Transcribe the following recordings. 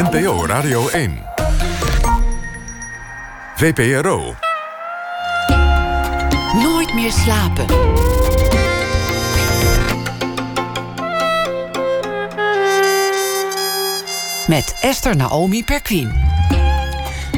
NPO Radio 1. VPRO. Nooit meer slapen. Met Esther Naomi Perquin.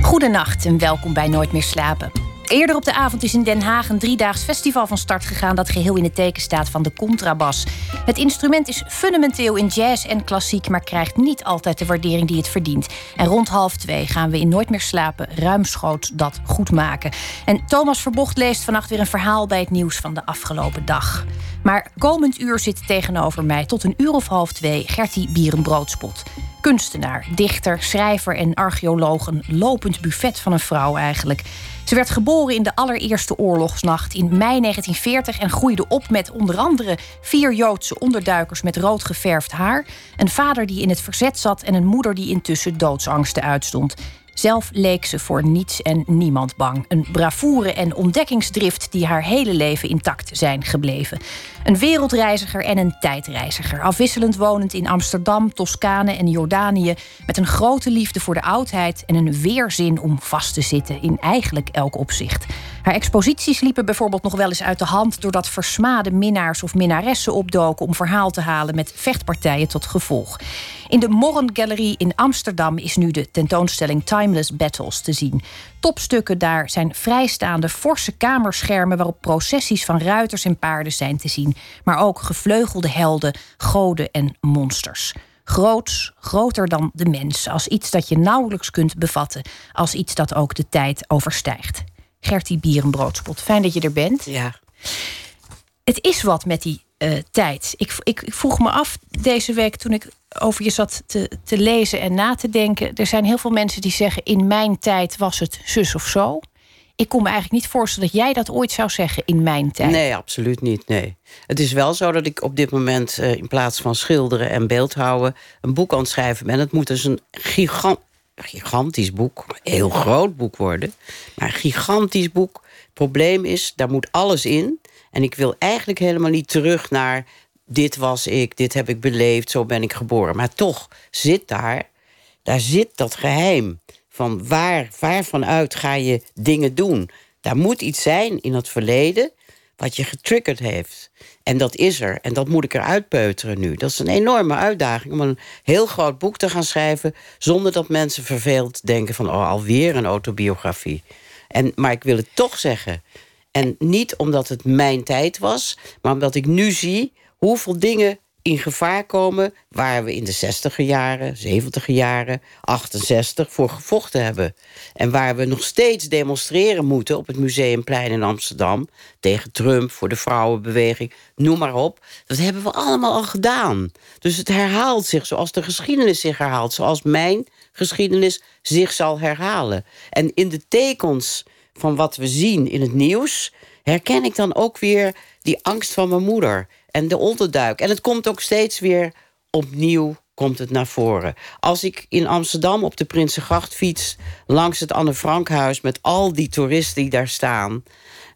Goedenacht en welkom bij Nooit meer slapen. Eerder op de avond is in Den Haag een driedaags festival van start gegaan dat geheel in het teken staat van de contrabas. Het instrument is fundamenteel in jazz en klassiek, maar krijgt niet altijd de waardering die het verdient. En rond half twee gaan we in Nooit meer slapen ruimschoots dat goed maken. En Thomas Verbocht leest vannacht weer een verhaal bij het nieuws van de afgelopen dag. Maar komend uur zit tegenover mij tot een uur of half twee Gertie Bierenbroodspot. Kunstenaar, dichter, schrijver en archeoloog. Een lopend buffet van een vrouw eigenlijk. Ze werd geboren in de allereerste oorlogsnacht in mei 1940 en groeide op met onder andere vier Joodse onderduikers met rood geverfd haar, een vader die in het verzet zat en een moeder die intussen doodsangsten uitstond. Zelf leek ze voor niets en niemand bang. Een bravoure en ontdekkingsdrift die haar hele leven intact zijn gebleven. Een wereldreiziger en een tijdreiziger. Afwisselend wonend in Amsterdam, Toscane en Jordanië. Met een grote liefde voor de oudheid en een weerzin om vast te zitten in eigenlijk elk opzicht. Haar exposities liepen bijvoorbeeld nog wel eens uit de hand doordat versmade minnaars of minnaressen opdoken om verhaal te halen met vechtpartijen tot gevolg. In de Morren Gallery in Amsterdam is nu de tentoonstelling Timeless Battles te zien. Topstukken daar zijn vrijstaande forse kamerschermen waarop processies van ruiters en paarden zijn te zien, maar ook gevleugelde helden, goden en monsters. Groots, groter dan de mens, als iets dat je nauwelijks kunt bevatten, als iets dat ook de tijd overstijgt. Gertie Bierenbroodspot, fijn dat je er bent. Ja. Het is wat met die uh, tijd. Ik, ik, ik, vroeg me af deze week toen ik over je zat te, te lezen en na te denken. Er zijn heel veel mensen die zeggen: in mijn tijd was het zus of zo. Ik kon me eigenlijk niet voorstellen dat jij dat ooit zou zeggen in mijn tijd. Nee, absoluut niet. Nee. Het is wel zo dat ik op dit moment uh, in plaats van schilderen en beeldhouden een boek aan het schrijven ben. Het moet dus een gigant, gigantisch boek, een heel groot boek worden. Maar een gigantisch boek. Het probleem is, daar moet alles in. En ik wil eigenlijk helemaal niet terug naar dit was ik, dit heb ik beleefd, zo ben ik geboren. Maar toch zit daar, daar zit dat geheim van waar, waar vanuit ga je dingen doen. Daar moet iets zijn in het verleden wat je getriggerd heeft. En dat is er. En dat moet ik eruit peuteren nu. Dat is een enorme uitdaging om een heel groot boek te gaan schrijven... zonder dat mensen verveeld denken van... oh, alweer een autobiografie. En, maar ik wil het toch zeggen. En niet omdat het mijn tijd was... maar omdat ik nu zie hoeveel dingen in gevaar komen waar we in de 60er jaren, 70er jaren, 68 voor gevochten hebben. En waar we nog steeds demonstreren moeten op het Museumplein in Amsterdam tegen Trump, voor de vrouwenbeweging, noem maar op. Dat hebben we allemaal al gedaan. Dus het herhaalt zich zoals de geschiedenis zich herhaalt, zoals mijn geschiedenis zich zal herhalen. En in de tekens van wat we zien in het nieuws herken ik dan ook weer die angst van mijn moeder en de onderduik. En het komt ook steeds weer opnieuw komt het naar voren. Als ik in Amsterdam op de Prinsengracht fiets... langs het Anne Frankhuis met al die toeristen die daar staan...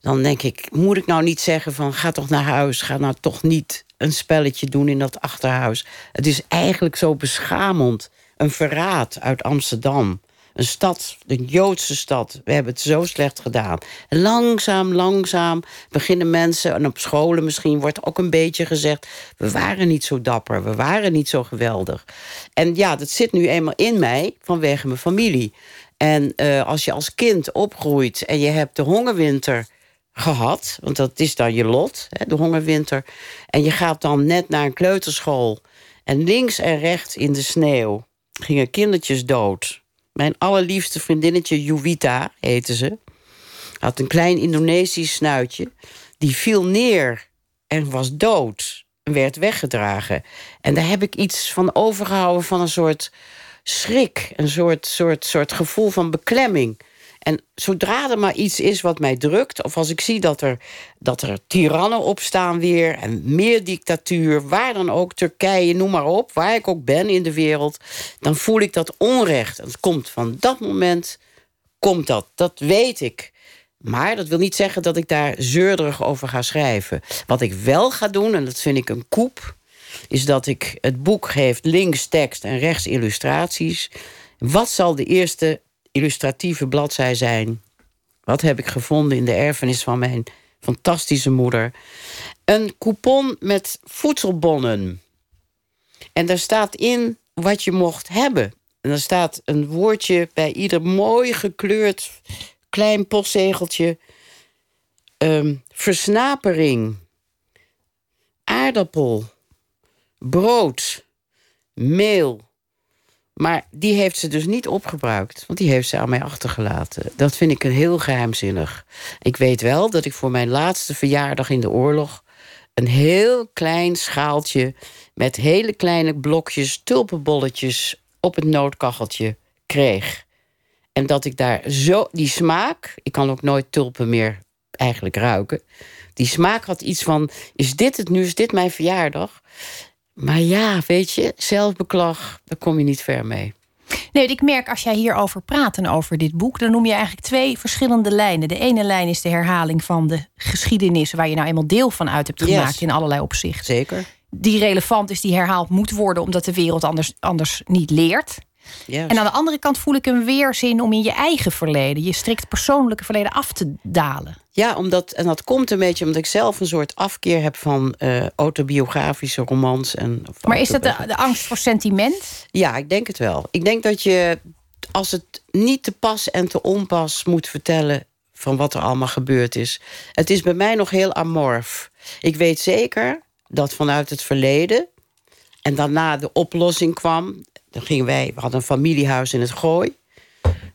dan denk ik, moet ik nou niet zeggen van... ga toch naar huis, ga nou toch niet een spelletje doen in dat achterhuis. Het is eigenlijk zo beschamend. Een verraad uit Amsterdam. Een stad, een Joodse stad. We hebben het zo slecht gedaan. langzaam, langzaam beginnen mensen... en op scholen misschien wordt ook een beetje gezegd... we waren niet zo dapper, we waren niet zo geweldig. En ja, dat zit nu eenmaal in mij vanwege mijn familie. En uh, als je als kind opgroeit en je hebt de hongerwinter gehad... want dat is dan je lot, hè, de hongerwinter... en je gaat dan net naar een kleuterschool... en links en rechts in de sneeuw gingen kindertjes dood mijn allerliefste vriendinnetje, Juwita heette ze... had een klein Indonesisch snuitje. Die viel neer en was dood en werd weggedragen. En daar heb ik iets van overgehouden van een soort schrik. Een soort, soort, soort gevoel van beklemming. En zodra er maar iets is wat mij drukt... of als ik zie dat er, dat er tirannen opstaan weer... en meer dictatuur, waar dan ook, Turkije, noem maar op... waar ik ook ben in de wereld, dan voel ik dat onrecht. Het komt van dat moment, komt dat. Dat weet ik. Maar dat wil niet zeggen dat ik daar zeurderig over ga schrijven. Wat ik wel ga doen, en dat vind ik een koep... is dat ik het boek geef links tekst en rechts illustraties. Wat zal de eerste illustratieve bladzij zijn? Wat heb ik gevonden in de erfenis van mijn fantastische moeder? Een coupon met voedselbonnen. En daar staat in wat je mocht hebben. En er staat een woordje bij ieder mooi gekleurd klein postzegeltje. Ehm, versnapering, aardappel, brood, meel. Maar die heeft ze dus niet opgebruikt, want die heeft ze aan mij achtergelaten. Dat vind ik een heel geheimzinnig. Ik weet wel dat ik voor mijn laatste verjaardag in de oorlog een heel klein schaaltje met hele kleine blokjes tulpenbolletjes op het noodkacheltje kreeg. En dat ik daar zo, die smaak, ik kan ook nooit tulpen meer eigenlijk ruiken. Die smaak had iets van: is dit het nu? Is dit mijn verjaardag? Maar ja, weet je, zelfbeklag, daar kom je niet ver mee. Nee, ik merk als jij hierover praat en over dit boek, dan noem je eigenlijk twee verschillende lijnen. De ene lijn is de herhaling van de geschiedenis, waar je nou eenmaal deel van uit hebt gemaakt in allerlei opzichten. Zeker. Die relevant is, die herhaald moet worden, omdat de wereld anders, anders niet leert. En aan de andere kant voel ik een weerzin om in je eigen verleden, je strikt persoonlijke verleden af te dalen. Ja, omdat, en dat komt een beetje omdat ik zelf een soort afkeer heb van uh, autobiografische romans. En, maar is dat de, de angst voor sentiment? Ja, ik denk het wel. Ik denk dat je, als het niet te pas en te onpas moet vertellen van wat er allemaal gebeurd is. Het is bij mij nog heel amorf. Ik weet zeker dat vanuit het verleden en daarna de oplossing kwam dan gingen wij, we hadden een familiehuis in het Gooi.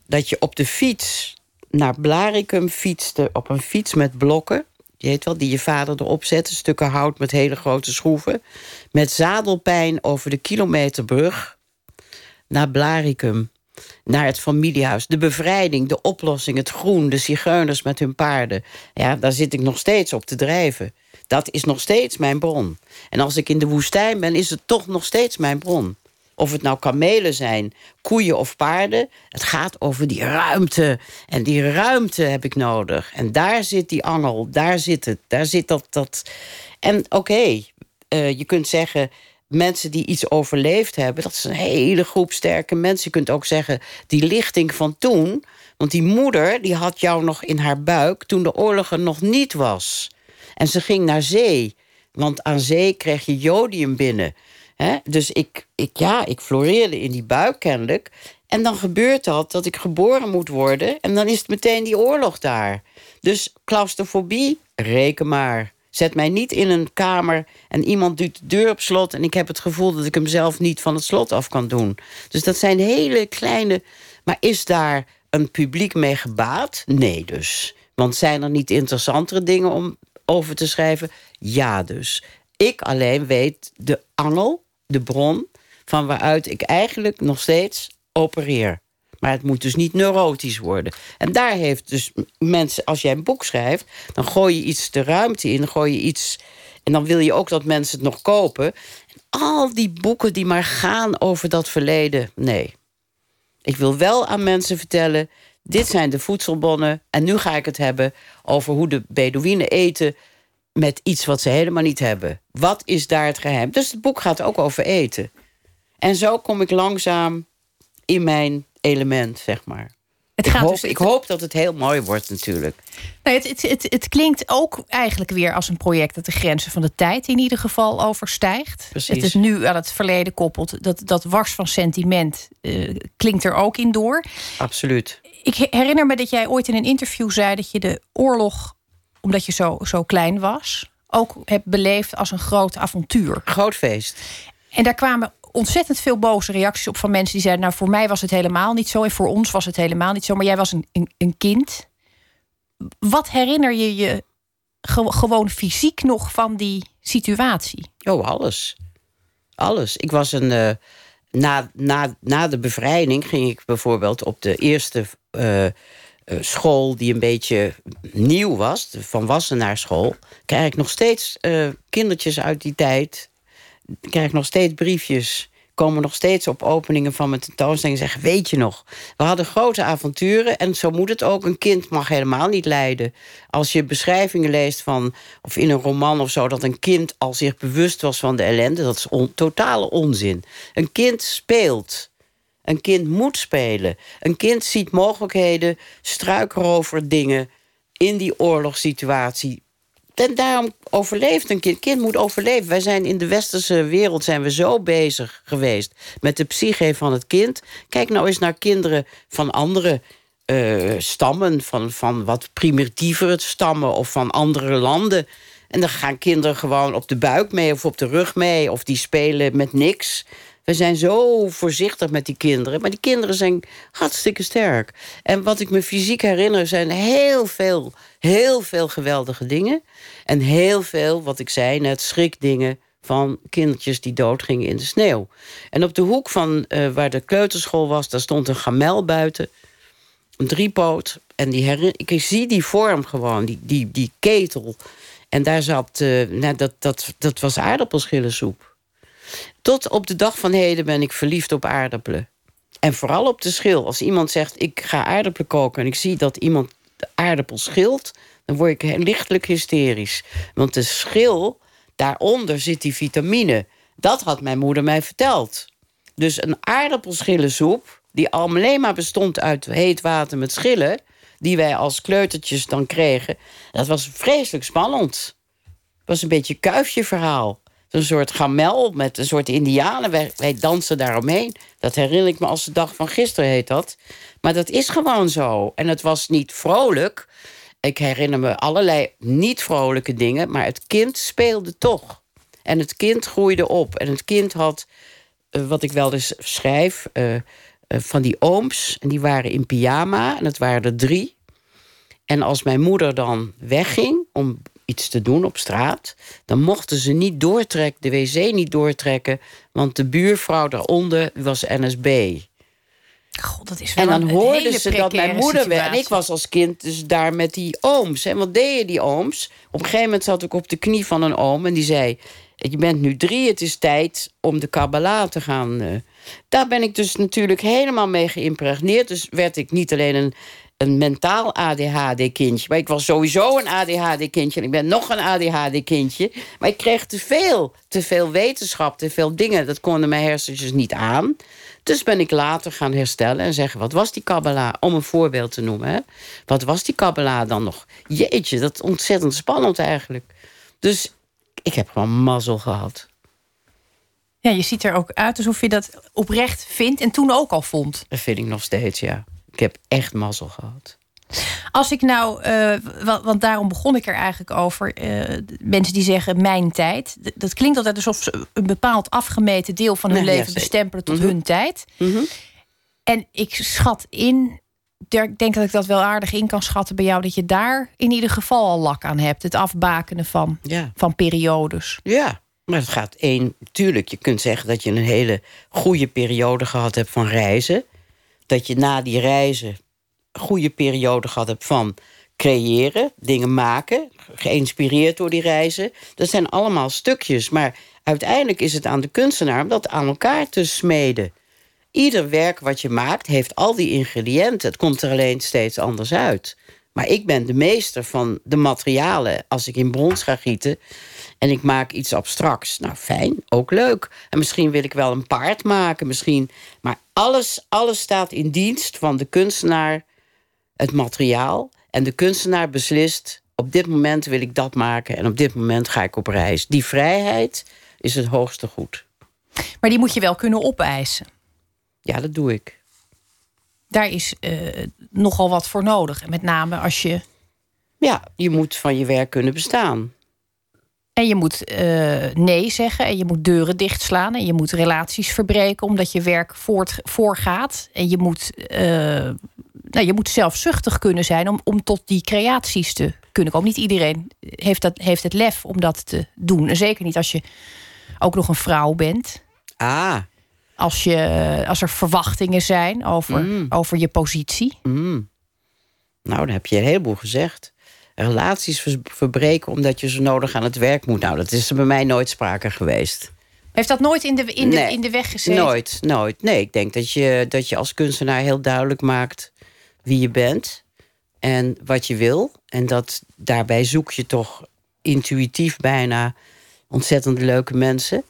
Dat je op de fiets naar Blaricum fietste, op een fiets met blokken. Je weet wel, die je vader erop zette. Stukken hout met hele grote schroeven. Met zadelpijn over de kilometerbrug naar Blaricum. Naar het familiehuis. De bevrijding, de oplossing, het groen, de zigeuners met hun paarden. Ja, daar zit ik nog steeds op te drijven. Dat is nog steeds mijn bron. En als ik in de woestijn ben, is het toch nog steeds mijn bron. Of het nou kamelen zijn, koeien of paarden. Het gaat over die ruimte. En die ruimte heb ik nodig. En daar zit die angel, daar zit het. Daar zit dat. dat. En oké, eh, je kunt zeggen mensen die iets overleefd hebben, dat is een hele groep sterke mensen. Je kunt ook zeggen, die lichting van toen. Want die moeder die had jou nog in haar buik toen de oorlog er nog niet was. En ze ging naar zee. Want aan zee kreeg je jodium binnen. Dus ik, ik, ja, ik floreerde in die buik kennelijk. En dan gebeurt dat, dat ik geboren moet worden. En dan is het meteen die oorlog daar. Dus claustrofobie, reken maar. Zet mij niet in een kamer en iemand doet de deur op slot... en ik heb het gevoel dat ik hem zelf niet van het slot af kan doen. Dus dat zijn hele kleine... Maar is daar een publiek mee gebaat? Nee dus. Want zijn er niet interessantere dingen om over te schrijven? Ja dus. Ik alleen weet de angel de bron van waaruit ik eigenlijk nog steeds opereer. Maar het moet dus niet neurotisch worden. En daar heeft dus mensen, als jij een boek schrijft, dan gooi je iets de ruimte in, gooi je iets. En dan wil je ook dat mensen het nog kopen. En al die boeken die maar gaan over dat verleden, nee. Ik wil wel aan mensen vertellen: dit zijn de voedselbonnen. En nu ga ik het hebben over hoe de Bedouinen eten met iets wat ze helemaal niet hebben. Wat is daar het geheim? Dus het boek gaat ook over eten. En zo kom ik langzaam in mijn element, zeg maar. Het ik, hoop, dus, ik hoop dat het heel mooi wordt natuurlijk. Nou, het, het, het, het, klinkt ook eigenlijk weer als een project... dat de grenzen van de tijd in ieder geval overstijgt. Precies. Het is nu aan het verleden koppelt. Dat, dat wars van sentiment uh, klinkt er ook in door. Absoluut. Ik herinner me dat jij ooit in een interview zei... dat je de oorlog omdat je zo, zo klein was, ook hebt beleefd als een groot avontuur. Groot feest. En daar kwamen ontzettend veel boze reacties op van mensen die zeiden: Nou, voor mij was het helemaal niet zo en voor ons was het helemaal niet zo, maar jij was een, een, een kind. Wat herinner je je gewoon fysiek nog van die situatie? Oh, alles. Alles. Ik was een. Uh, na, na, na de bevrijding ging ik bijvoorbeeld op de eerste. Uh, eh, school die een beetje nieuw was, Van Wassenaarschool, krijg ik nog steeds uh, kindertjes uit die tijd. Krijg ik nog steeds briefjes. komen nog steeds op openingen van mijn tentoonstelling en zeggen: Weet je nog, we hadden grote avonturen en zo moet het ook. Een kind mag helemaal niet lijden. Als je beschrijvingen leest van, of in een roman of zo, dat een kind al zich bewust was van de ellende, dat is totale onzin. Een kind speelt. Een kind moet spelen. Een kind ziet mogelijkheden, struikelen over dingen in die oorlogssituatie. En daarom overleeft een kind. kind moet overleven. Wij zijn in de westerse wereld zijn we zo bezig geweest met de psyche van het kind. Kijk nou eens naar kinderen van andere uh, stammen, van, van wat primitievere stammen of van andere landen. En dan gaan kinderen gewoon op de buik mee of op de rug mee, of die spelen met niks. We zijn zo voorzichtig met die kinderen. Maar die kinderen zijn hartstikke sterk. En wat ik me fysiek herinner zijn heel veel, heel veel geweldige dingen. En heel veel, wat ik zei net, schrikdingen van kindertjes die doodgingen in de sneeuw. En op de hoek van uh, waar de kleuterschool was, daar stond een gamel buiten. Een driepoot. En die ik zie die vorm gewoon, die, die, die ketel. En daar zat, uh, dat, dat, dat was aardappelschillensoep. Tot op de dag van heden ben ik verliefd op aardappelen. En vooral op de schil. Als iemand zegt, ik ga aardappelen koken... en ik zie dat iemand de aardappel schilt... dan word ik lichtelijk hysterisch. Want de schil, daaronder zit die vitamine. Dat had mijn moeder mij verteld. Dus een aardappelschillensoep... die alleen maar bestond uit heet water met schillen... die wij als kleutertjes dan kregen... dat was vreselijk spannend. Het was een beetje kuifje verhaal een soort gamel met een soort indianen. Wij, dansen daaromheen. Dat herinner ik me als de dag van gisteren heet dat. Maar dat is gewoon zo. En het was niet vrolijk. Ik herinner me allerlei niet vrolijke dingen. Maar het kind speelde toch. En het kind groeide op. En het kind had, uh, wat ik wel eens schrijf... Uh, uh, van die ooms. En die waren in pyjama. En het waren er drie. En als mijn moeder dan wegging om iets te doen op straat, dan mochten ze niet doortrekken, de wc niet doortrekken, want de buurvrouw daaronder was NSB. God, dat is wel en dan hoorden ze dat mijn moeder werd. En ik was als kind dus daar met die ooms. En wat deden die ooms? Op een gegeven moment zat ik op de knie van een oom en die zei: Je bent nu drie, het is tijd om de Kabbalah te gaan. Uh. Daar ben ik dus natuurlijk helemaal mee geïmpregneerd. Dus werd ik niet alleen een een mentaal ADHD-kindje. Maar ik was sowieso een ADHD-kindje. En ik ben nog een ADHD-kindje. Maar ik kreeg te veel. Te veel wetenschap, te veel dingen. Dat konden mijn hersentjes niet aan. Dus ben ik later gaan herstellen en zeggen... wat was die Kabbalah? Om een voorbeeld te noemen. Hè? Wat was die Kabbalah dan nog? Jeetje, dat is ontzettend spannend eigenlijk. Dus ik heb gewoon mazzel gehad. Ja, je ziet er ook uit alsof je dat oprecht vindt... en toen ook al vond. Dat vind ik nog steeds, ja. Ik heb echt mazzel gehad. Als ik nou, uh, want daarom begon ik er eigenlijk over. Uh, mensen die zeggen mijn tijd. Dat klinkt altijd alsof ze een bepaald afgemeten deel van hun leven bestempelen tot mhm. hun tijd. Mm -hmm. En ik schat in, ik denk dat ik dat wel aardig in kan schatten bij jou, dat je daar in ieder geval al lak aan hebt. Het afbakenen van, ja. van periodes. Ja, maar het gaat één. Tuurlijk, je kunt zeggen dat je een hele goede periode gehad hebt van reizen dat je na die reizen een goede periode gehad hebt van creëren, dingen maken, geïnspireerd door die reizen. Dat zijn allemaal stukjes, maar uiteindelijk is het aan de kunstenaar om dat aan elkaar te smeden. Ieder werk wat je maakt heeft al die ingrediënten. Het komt er alleen steeds anders uit. Maar ik ben de meester van de materialen. Als ik in brons ga gieten, en ik maak iets abstracts. Nou, fijn, ook leuk. En misschien wil ik wel een paard maken, misschien. Maar alles, alles staat in dienst van de kunstenaar, het materiaal. En de kunstenaar beslist, op dit moment wil ik dat maken... en op dit moment ga ik op reis. Die vrijheid is het hoogste goed. Maar die moet je wel kunnen opeisen. Ja, dat doe ik. Daar is uh, nogal wat voor nodig. Met name als je... Ja, je moet van je werk kunnen bestaan. En je moet uh, nee zeggen en je moet deuren dichtslaan en je moet relaties verbreken omdat je werk voort, voorgaat. En je moet, uh, nou, je moet zelfzuchtig kunnen zijn om, om tot die creaties te kunnen komen. Niet iedereen heeft, dat, heeft het lef om dat te doen. En zeker niet als je ook nog een vrouw bent. Ah. Als, je, als er verwachtingen zijn over, mm. over je positie. Mm. Nou, dan heb je een heleboel gezegd relaties verbreken omdat je zo nodig aan het werk moet. Nou, dat is er bij mij nooit sprake geweest. Heeft dat nooit in de, in de, in de weg gezeten? Nooit, nooit. Nee, ik denk dat je, dat je als kunstenaar heel duidelijk maakt wie je bent en wat je wil. En dat daarbij zoek je toch intuïtief bijna ontzettend leuke mensen.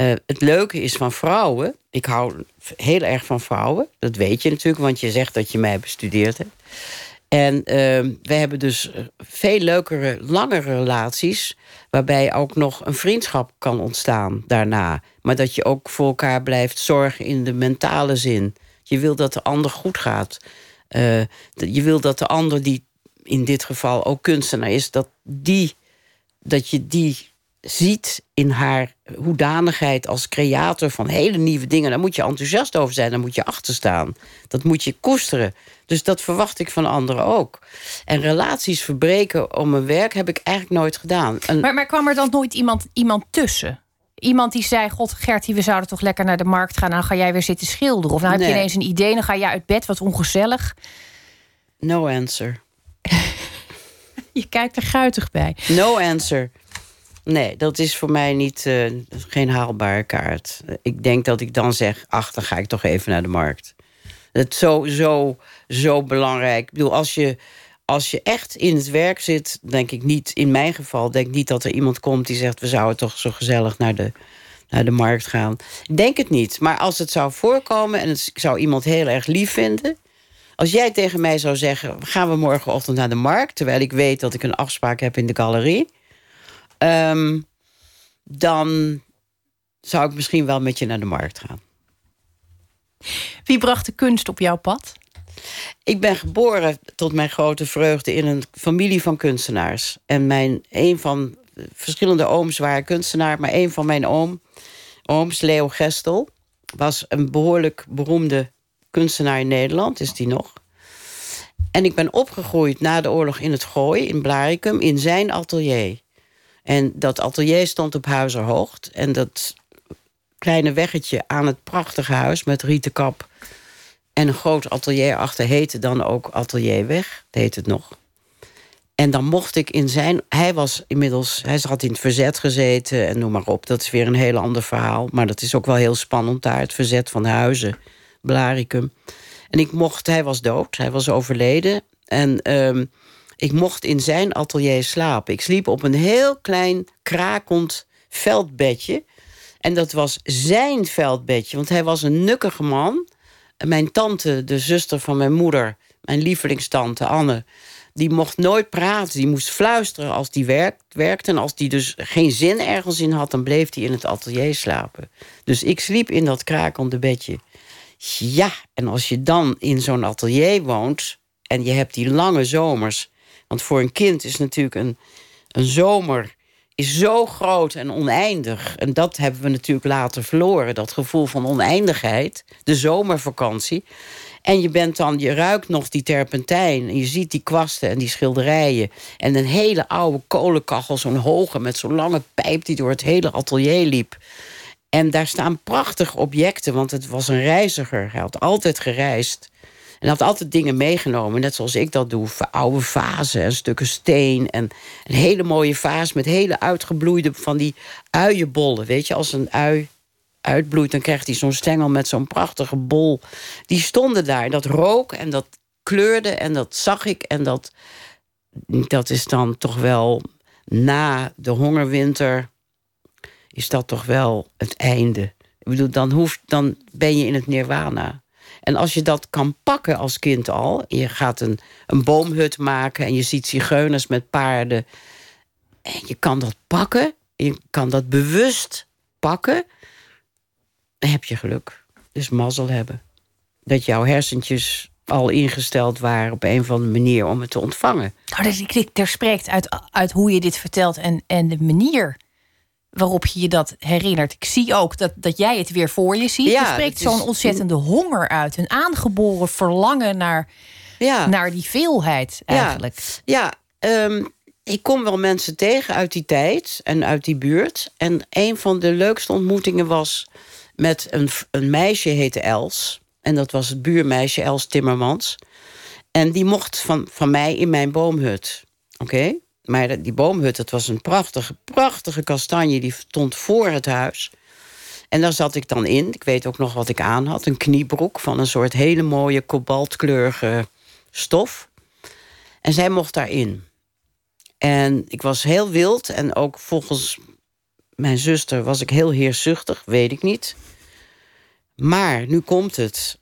Uh, het leuke is van vrouwen. Ik hou heel erg van vrouwen. Dat weet je natuurlijk, want je zegt dat je mij bestudeerd hebt. En uh, we hebben dus veel leukere, langere relaties. Waarbij ook nog een vriendschap kan ontstaan daarna. Maar dat je ook voor elkaar blijft zorgen in de mentale zin. Je wil dat de ander goed gaat. Uh, je wil dat de ander, die in dit geval ook kunstenaar is, dat, die, dat je die ziet in haar hoedanigheid als creator van hele nieuwe dingen. Daar moet je enthousiast over zijn, daar moet je achter staan. Dat moet je koesteren. Dus dat verwacht ik van anderen ook. En relaties verbreken om een werk heb ik eigenlijk nooit gedaan. Maar, maar kwam er dan nooit iemand, iemand tussen? Iemand die zei: God, Gertie, we zouden toch lekker naar de markt gaan. Nou ga jij weer zitten schilderen. Of nou heb je ineens een idee, dan ga jij uit bed, wat ongezellig. No answer. je kijkt er guitig bij. No answer. Nee, dat is voor mij niet, uh, geen haalbare kaart. Ik denk dat ik dan zeg, ach, dan ga ik toch even naar de markt. Het is zo, zo, zo belangrijk. Ik bedoel, als je, als je echt in het werk zit, denk ik niet, in mijn geval, denk niet dat er iemand komt die zegt: we zouden toch zo gezellig naar de, naar de markt gaan. Ik denk het niet. Maar als het zou voorkomen en het, ik zou iemand heel erg lief vinden. Als jij tegen mij zou zeggen: gaan we morgenochtend naar de markt, terwijl ik weet dat ik een afspraak heb in de galerie Um, dan zou ik misschien wel met je naar de markt gaan. Wie bracht de kunst op jouw pad? Ik ben geboren tot mijn grote vreugde in een familie van kunstenaars. En mijn, een van verschillende ooms waren kunstenaar, maar een van mijn oom, ooms, Leo Gestel, was een behoorlijk beroemde kunstenaar in Nederland, is die nog. En ik ben opgegroeid na de oorlog in het Gooi, in Blaricum, in zijn atelier. En dat atelier stond op Huizerhoogt. En dat kleine weggetje aan het prachtige huis met rieten kap... en een groot atelier achter heette dan ook Atelierweg. Dat heet het nog. En dan mocht ik in zijn... Hij was inmiddels... Hij had in het verzet gezeten en noem maar op. Dat is weer een heel ander verhaal. Maar dat is ook wel heel spannend daar. Het verzet van Huizen, Blaricum. En ik mocht... Hij was dood. Hij was overleden. En... Um, ik mocht in zijn atelier slapen. Ik sliep op een heel klein, krakend veldbedje. En dat was zijn veldbedje, want hij was een nukkige man. Mijn tante, de zuster van mijn moeder, mijn lievelingstante Anne... die mocht nooit praten, die moest fluisteren als die werkt, werkte. En als die dus geen zin ergens in had, dan bleef hij in het atelier slapen. Dus ik sliep in dat krakende bedje. Ja, en als je dan in zo'n atelier woont... en je hebt die lange zomers want voor een kind is natuurlijk een, een zomer is zo groot en oneindig. En dat hebben we natuurlijk later verloren. Dat gevoel van oneindigheid. De zomervakantie. En je bent dan, je ruikt nog die terpentijn. En je ziet die kwasten en die schilderijen. En een hele oude kolenkachel, zo'n hoge met zo'n lange pijp die door het hele atelier liep. En daar staan prachtige objecten, want het was een reiziger. Hij had altijd gereisd. En had altijd dingen meegenomen, net zoals ik dat doe. Oude vazen en stukken steen. En een hele mooie vaas met hele uitgebloeide van die uienbollen. Weet je, als een ui uitbloeit, dan krijgt hij zo'n stengel met zo'n prachtige bol. Die stonden daar. Dat rook en dat kleurde en dat zag ik. En dat, dat is dan toch wel na de hongerwinter... is dat toch wel het einde. Ik bedoel, dan, hoeft, dan ben je in het nirwana. En als je dat kan pakken als kind al... je gaat een, een boomhut maken en je ziet zigeuners met paarden... en je kan dat pakken, je kan dat bewust pakken... dan heb je geluk. Dus mazzel hebben. Dat jouw hersentjes al ingesteld waren op een of andere manier om het te ontvangen. Nou, dat er spreekt uit, uit hoe je dit vertelt en, en de manier waarop je je dat herinnert. Ik zie ook dat, dat jij het weer voor je ziet. Ja, er spreekt zo'n ontzettende honger uit. Een aangeboren verlangen naar, ja. naar die veelheid eigenlijk. Ja, ehm, ik kom wel mensen tegen uit die tijd en uit die buurt. En een van de leukste ontmoetingen was met een, een meisje, heette Els. En dat was het buurmeisje Els Timmermans. En die mocht van, van mij in mijn boomhut. Oké? Maar die boomhut, dat was een prachtige, prachtige kastanje. Die stond voor het huis. En daar zat ik dan in. Ik weet ook nog wat ik aan had. Een kniebroek van een soort hele mooie kobaltkleurige stof. En zij mocht daarin. En ik was heel wild. En ook volgens mijn zuster was ik heel heerszuchtig. Weet ik niet. Maar nu komt het.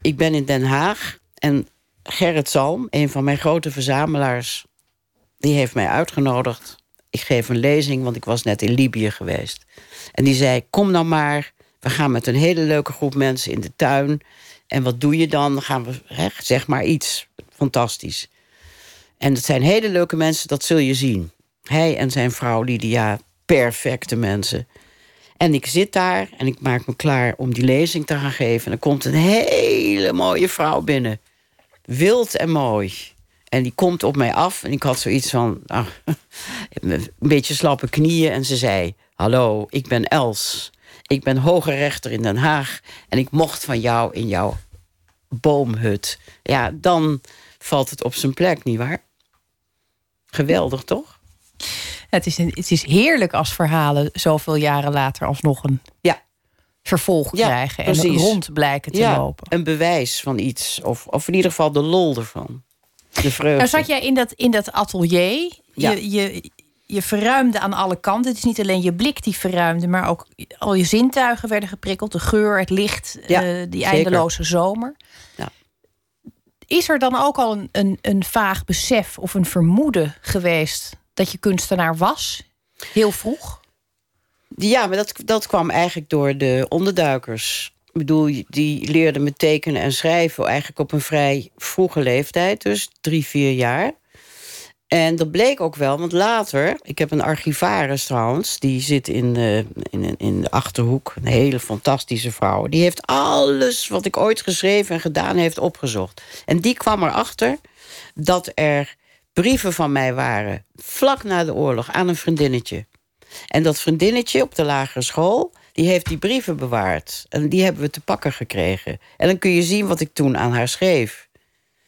Ik ben in Den Haag. En Gerrit Salm, een van mijn grote verzamelaars... die heeft mij uitgenodigd. Ik geef een lezing, want ik was net in Libië geweest. En die zei, kom nou maar. We gaan met een hele leuke groep mensen in de tuin. En wat doe je dan? Dan gaan we, zeg maar iets. Fantastisch. En het zijn hele leuke mensen, dat zul je zien. Hij en zijn vrouw Lydia, perfecte mensen. En ik zit daar en ik maak me klaar om die lezing te gaan geven. En er komt een hele mooie vrouw binnen. Wild en mooi. En die komt op mij af en ik had zoiets van... ah, een beetje slappe knieën. En ze zei, hallo, ik ben Els. Ik ben hoge rechter in Den Haag. En ik mocht van jou in jouw boomhut. Ja, dan valt het op zijn plek, nietwaar? Geweldig, toch? Het is, een, het is heerlijk als verhalen zoveel jaren later alsnog een Ja, vervolg Ja, krijgen. En precies. rond blijken te ja lopen. een bewijs van iets. Of, of in ieder geval de lol ervan. De vreugde. Nou zat jij in dat, in dat atelier. Ja. Je, je, je verruimde aan alle kanten. Het is niet alleen je blik die verruimde, maar ook al je zintuigen werden geprikkeld. De geur, het licht, Ja, eh, die zeker. eindeloze zomer. Ja. Is er dan ook al een, een, een vaag besef of een vermoeden geweest dat je kunstenaar was? Heel vroeg? Ja, maar dat, dat kwam eigenlijk door de onderduikers. Ik bedoel, die leerden me tekenen en schrijven eigenlijk op een vrij vroege leeftijd, dus drie, vier jaar. En dat bleek ook wel, want later, ik heb een archivaris trouwens, die zit in de, in, in de achterhoek, een hele fantastische vrouw. Die heeft alles wat ik ooit geschreven en gedaan heeft opgezocht. En die kwam erachter dat er brieven van mij waren, vlak na de oorlog, aan een vriendinnetje. En dat vriendinnetje op de lagere school, die heeft die brieven bewaard. En die hebben we te pakken gekregen. En dan kun je zien wat ik toen aan haar schreef.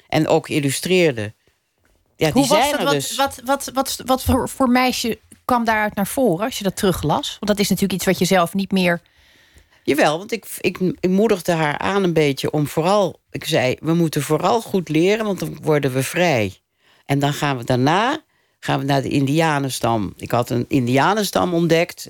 En ook illustreerde. Ja, die Hoe was zijn dat? er Wat, dus. wat, wat, wat, wat voor, voor meisje kwam daaruit naar voren als je dat teruglas? Want dat is natuurlijk iets wat je zelf niet meer. Jawel, want ik, ik, ik moedigde haar aan een beetje om vooral... Ik zei, we moeten vooral goed leren, want dan worden we vrij. En dan gaan we daarna gaan we naar de indianenstam. Ik had een indianenstam ontdekt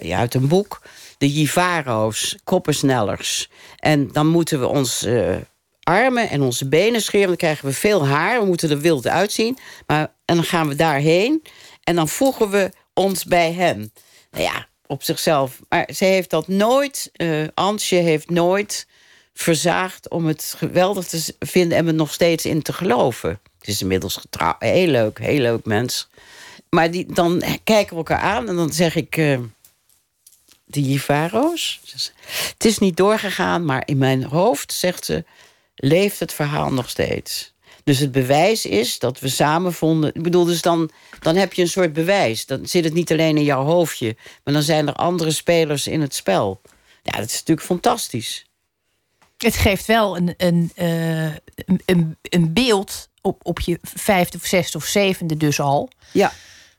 ja, uit een boek. De Jivaro's, koppersnellers. En dan moeten we ons eh, armen en onze benen scheren. Dan krijgen we veel haar. We moeten er wild uitzien. Maar, en dan gaan we daarheen. En dan voegen we ons bij hen. Nou ja, op zichzelf. Maar ze heeft dat nooit... eh Ansje heeft nooit verzaagd om het geweldig te vinden... en me nog steeds in te geloven. Het is inmiddels getrouwd. Heel leuk, heel leuk mens. Maar die, dan kijken we elkaar aan en dan zeg ik... eh, de Jivaro's? Het is niet doorgegaan, maar in mijn hoofd, zegt ze... leeft het verhaal nog steeds. Dus het bewijs is dat we samen vonden... Ik bedoel, dus dan, dan heb je een soort bewijs. Dan zit het niet alleen in jouw hoofdje... maar dan zijn er andere spelers in het spel. Ja, dat is natuurlijk fantastisch. Het geeft wel een, een, eh, een, een, een beeld op, op je vijfde of zesde of zevende dus al. Ja,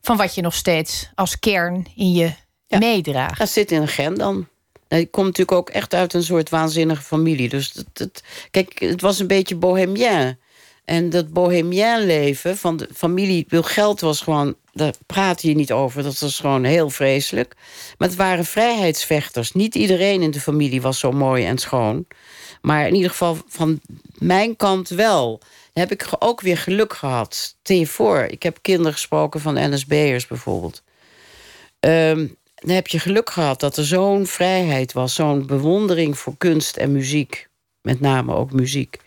Van wat je nog steeds als kern in je Ja. meedraagt. dat zit in een gen dan. Nou, Ik kom natuurlijk ook echt uit een soort waanzinnige familie. Dus dat, dat, kijk, het was een beetje bohemien. En dat bohemien leven van de familie... Wil geld was gewoon... Daar praat je niet over. Dat was gewoon heel vreselijk. Maar het waren vrijheidsvechters. Niet iedereen in de familie was zo mooi en schoon. Maar in ieder geval van mijn kant wel. Dan heb ik ook weer geluk gehad. Je voor, ik heb kinderen gesproken van NSB'ers bijvoorbeeld. Ehm, dan heb je geluk gehad dat er zo'n vrijheid was, zo'n bewondering voor kunst en muziek. Met name ook muziek.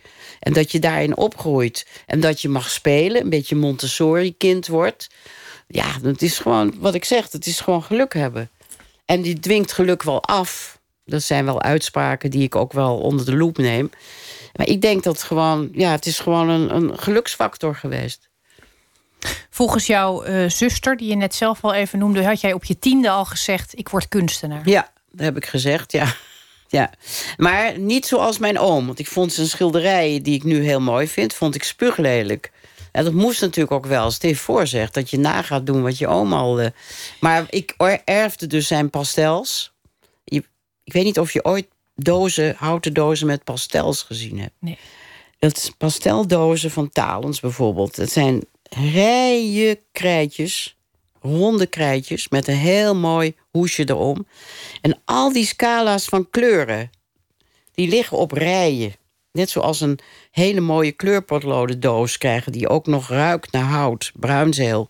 En dat je daarin opgroeit. En dat je mag spelen, een beetje Montessori-kind wordt. Ja, dat is gewoon, wat ik zeg, het is gewoon geluk hebben. En die dwingt geluk wel af. Dat zijn wel uitspraken die ik ook wel onder de loep neem. Maar ik denk dat gewoon, ja, het is gewoon een, een geluksfactor geweest. Volgens jouw eh, zuster, die je net zelf al even noemde, had jij op je tiende al gezegd: ik word kunstenaar. Ja, dat heb ik gezegd, ja. ja. Maar niet zoals mijn oom. Want ik vond zijn schilderijen, die ik nu heel mooi vind... vond ik spuuglelijk. En dat moest natuurlijk ook wel. Als Steve voorzegt dat je na gaat doen wat je oom al... eh, Maar ik er- erfde dus zijn pastels. Je- Ik weet niet of je ooit dozen, houten dozen met pastels gezien hebt. Nee. Dat is pasteldozen van Talens bijvoorbeeld. Dat zijn rijen krijtjes, ronde krijtjes... met een heel mooi hoesje erom. En al die scala's van kleuren, die liggen op rijen. Net zoals een hele mooie kleurpotlodendoos krijgen... die ook nog ruikt naar hout, bruinzeel.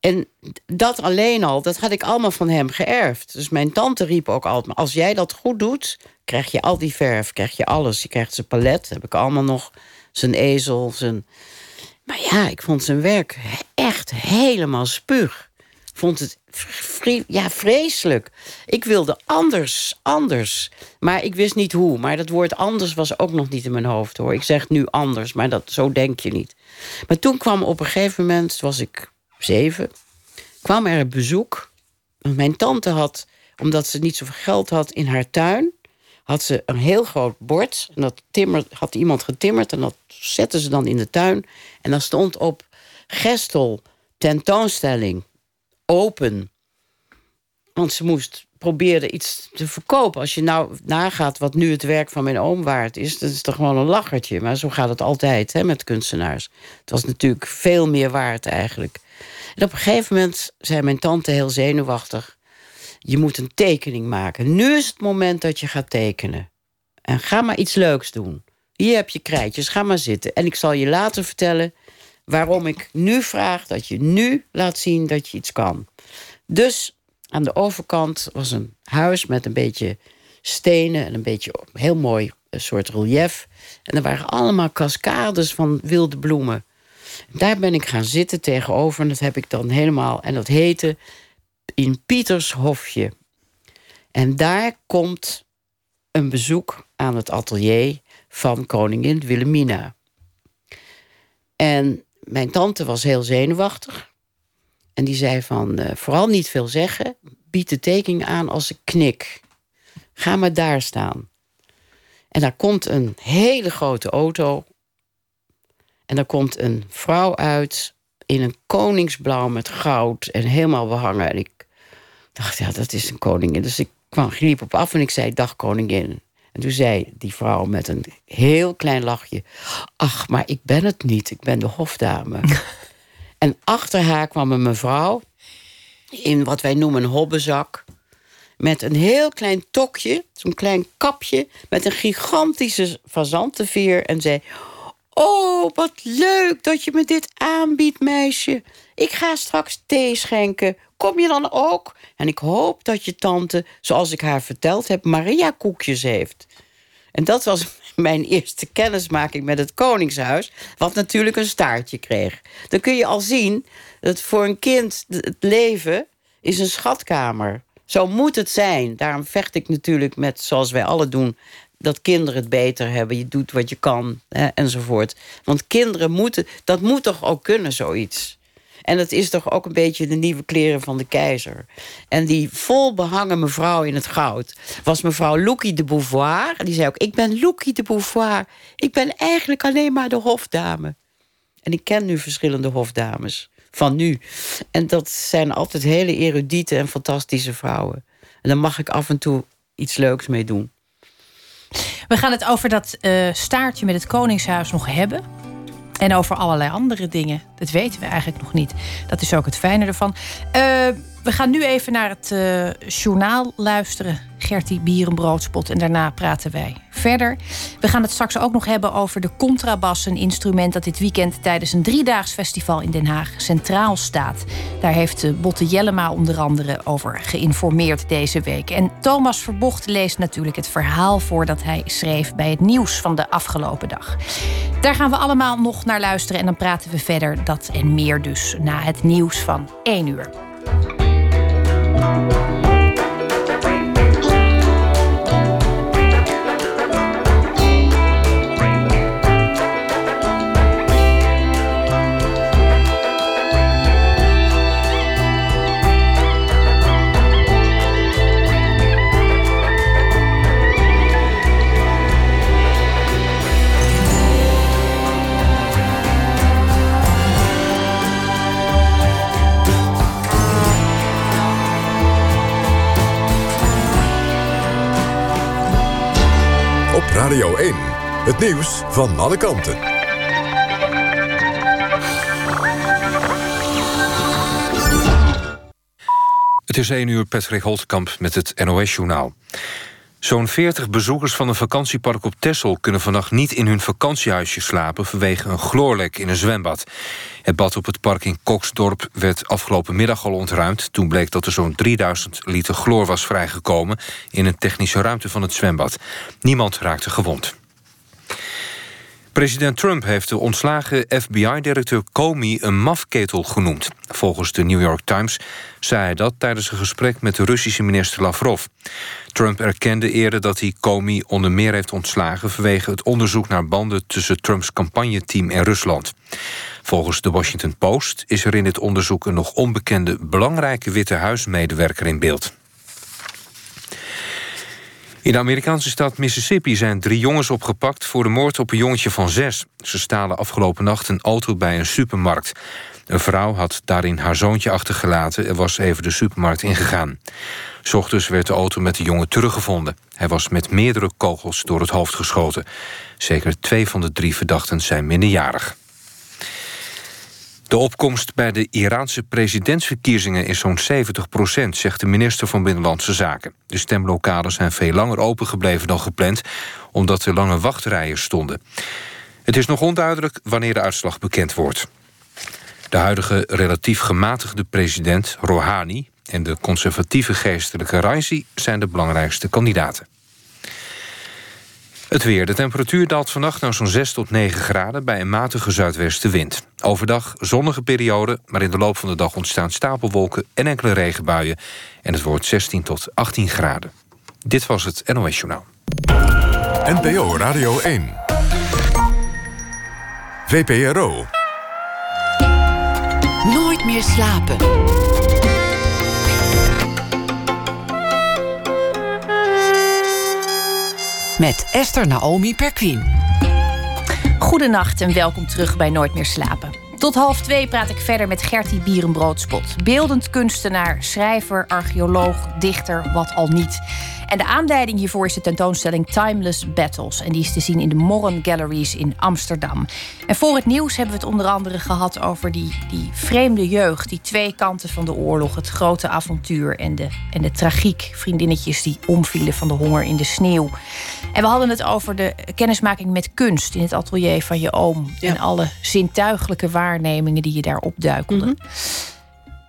En dat alleen al, dat had ik allemaal van hem geërfd. Dus mijn tante riep ook altijd... als jij dat goed doet, krijg je al die verf, krijg je alles. Je krijgt zijn palet, heb ik allemaal nog. Zijn ezel, zijn... Maar ja, ik vond zijn werk echt helemaal spuug. Vond het ja, vreselijk. Ik wilde anders, anders. Maar ik wist niet hoe. Maar dat woord anders was ook nog niet in mijn hoofd hoor. Ik zeg nu anders, maar dat, zo denk je niet. Maar toen kwam op een gegeven moment, was ik zeven, kwam er een bezoek. Mijn tante had, omdat ze niet zoveel geld had in haar tuin, had ze een heel groot bord. En dat timmer, had iemand getimmerd en dat zetten ze dan in de tuin. En dan stond op gestel, tentoonstelling, open. Want ze moest probeerde iets te verkopen. Als je nou nagaat wat nu het werk van mijn oom waard is... dat is toch gewoon een lachertje. Maar zo gaat het altijd hè, met kunstenaars. Het was natuurlijk veel meer waard eigenlijk. En op een gegeven moment zei mijn tante heel zenuwachtig... je moet een tekening maken. Nu is het moment dat je gaat tekenen. En ga maar iets leuks doen. Hier heb je krijtjes, ga maar zitten. En ik zal je later vertellen waarom ik nu vraag... dat je nu laat zien dat je iets kan. Dus aan de overkant was een huis met een beetje stenen... en een beetje heel mooi een soort relief. En er waren allemaal cascades van wilde bloemen. Daar ben ik gaan zitten tegenover. En dat heb ik dan helemaal. En dat heette in Pietershofje. En daar komt een bezoek aan het atelier van koningin Wilhelmina. En mijn tante was heel zenuwachtig. En die zei van, uh, vooral niet veel zeggen. Bied de tekening aan als ik knik. Ga maar daar staan. En daar komt een hele grote auto en er komt een vrouw uit in een koningsblauw met goud en helemaal behangen. En ik dacht, ja, dat is een koningin. Dus ik kwam, liep op af en ik zei, dag koningin. En toen zei die vrouw met een heel klein lachje... ach, maar ik ben het niet, ik ben de hofdame. en achter haar kwam een mevrouw in wat wij noemen een hobbezak... met een heel klein tokje, zo'n klein kapje... met een gigantische fazantenveer en zei... Oh, wat leuk dat je me dit aanbiedt, meisje. Ik ga straks thee schenken. Kom je dan ook? En ik hoop dat je tante, zoals ik haar verteld heb, Maria koekjes heeft. En dat was mijn eerste kennismaking met het Koningshuis, wat natuurlijk een staartje kreeg. Dan kun je al zien dat voor een kind het leven is een schatkamer. Zo moet het zijn. Daarom vecht ik natuurlijk met, zoals wij alle doen, dat kinderen het beter hebben. Je doet wat je kan, hè, enzovoort. Want kinderen moeten... Dat moet toch ook kunnen, zoiets? En dat is toch ook een beetje de nieuwe kleren van de keizer. En die vol behangen mevrouw in het goud... was mevrouw Loekie de Beauvoir. Die zei ook, ik ben Loekie de Beauvoir. Ik ben eigenlijk alleen maar de hofdame. En ik ken nu verschillende hofdames van nu. En dat zijn altijd hele erudite en fantastische vrouwen. En daar mag ik af en toe iets leuks mee doen. We gaan het over dat uh, staartje met het Koningshuis nog hebben. En over allerlei andere dingen. Dat weten we eigenlijk nog niet. Dat is ook het fijne ervan. Uh, we gaan nu even naar het uh, journaal luisteren. Gertie Bierenbroodspot. En daarna praten wij verder. We gaan het straks ook nog hebben over de contrabas. Een instrument dat dit weekend tijdens een driedaags festival in Den Haag centraal staat. Daar heeft eh, Botte Jellema onder andere over geïnformeerd deze week. En Thomas Verbocht leest natuurlijk het verhaal voor dat hij schreef bij het nieuws van de afgelopen dag. Daar gaan we allemaal nog naar luisteren en dan praten we verder. Dat en meer dus na het nieuws van 1 uur. Bye. Het nieuws van alle kanten. Het is 1 uur, Patrick Holtkamp met het NOS-journaal. Zo'n 40 bezoekers van een vakantiepark op Texel... kunnen vannacht niet in hun vakantiehuisje slapen... vanwege een chloorlek in een zwembad. Het bad op het park in Koksdorp werd afgelopen middag al ontruimd. Toen bleek dat er zo'n 3000 liter chloor was vrijgekomen... in een technische ruimte van het zwembad. Niemand raakte gewond. President Trump heeft de ontslagen FBI-directeur Comey een mafketel genoemd. Volgens de New York Times zei hij dat tijdens een gesprek met de Russische minister Lavrov. Trump erkende eerder dat hij Comey onder meer heeft ontslagen... vanwege het onderzoek naar banden tussen Trumps campagneteam en Rusland. Volgens de Washington Post is er in dit onderzoek... een nog onbekende belangrijke Witte Huismedewerker in beeld. In de Amerikaanse stad Mississippi zijn drie jongens opgepakt... voor de moord op een jongetje van zes. Ze stalen afgelopen nacht een auto bij een supermarkt. Een vrouw had daarin haar zoontje achtergelaten... en was even de supermarkt ingegaan. S ochtends werd de auto met de jongen teruggevonden. Hij was met meerdere kogels door het hoofd geschoten. Zeker twee van de drie verdachten zijn minderjarig. De opkomst bij de Iraanse presidentsverkiezingen is zo'n 70 procent, zegt de minister van Binnenlandse Zaken. De stemlokalen zijn veel langer opengebleven dan gepland, omdat er lange wachtrijen stonden. Het is nog onduidelijk wanneer de uitslag bekend wordt. De huidige relatief gematigde president Rouhani en de conservatieve geestelijke Raisi zijn de belangrijkste kandidaten. Het weer. De temperatuur daalt vannacht naar zo'n 6 tot 9 graden... bij een matige zuidwestenwind. Overdag zonnige periode, maar in de loop van de dag ontstaan stapelwolken... en enkele regenbuien. En het wordt 16 tot 18 graden. Dit was het NOS Journaal. NPO Radio 1. VPRO. Nooit meer slapen. Met Esther Naomi Perquin. Goedenacht en welkom terug bij Nooit meer slapen. Tot half twee praat ik verder met Gertie Bierenbroodspot. Beeldend kunstenaar, schrijver, archeoloog, dichter, wat al niet. En de aanleiding hiervoor is de tentoonstelling Timeless Battles. En die is te zien in de Morren Galleries in Amsterdam. En voor het nieuws hebben we het onder andere gehad over die, die vreemde jeugd. Die twee kanten van de oorlog. Het grote avontuur en de, en de tragiek. Vriendinnetjes die omvielen van de honger in de sneeuw. En we hadden het over de kennismaking met kunst in het atelier van je oom. En alle zintuigelijke waarnemingen die je daar opduikelden. Mhm.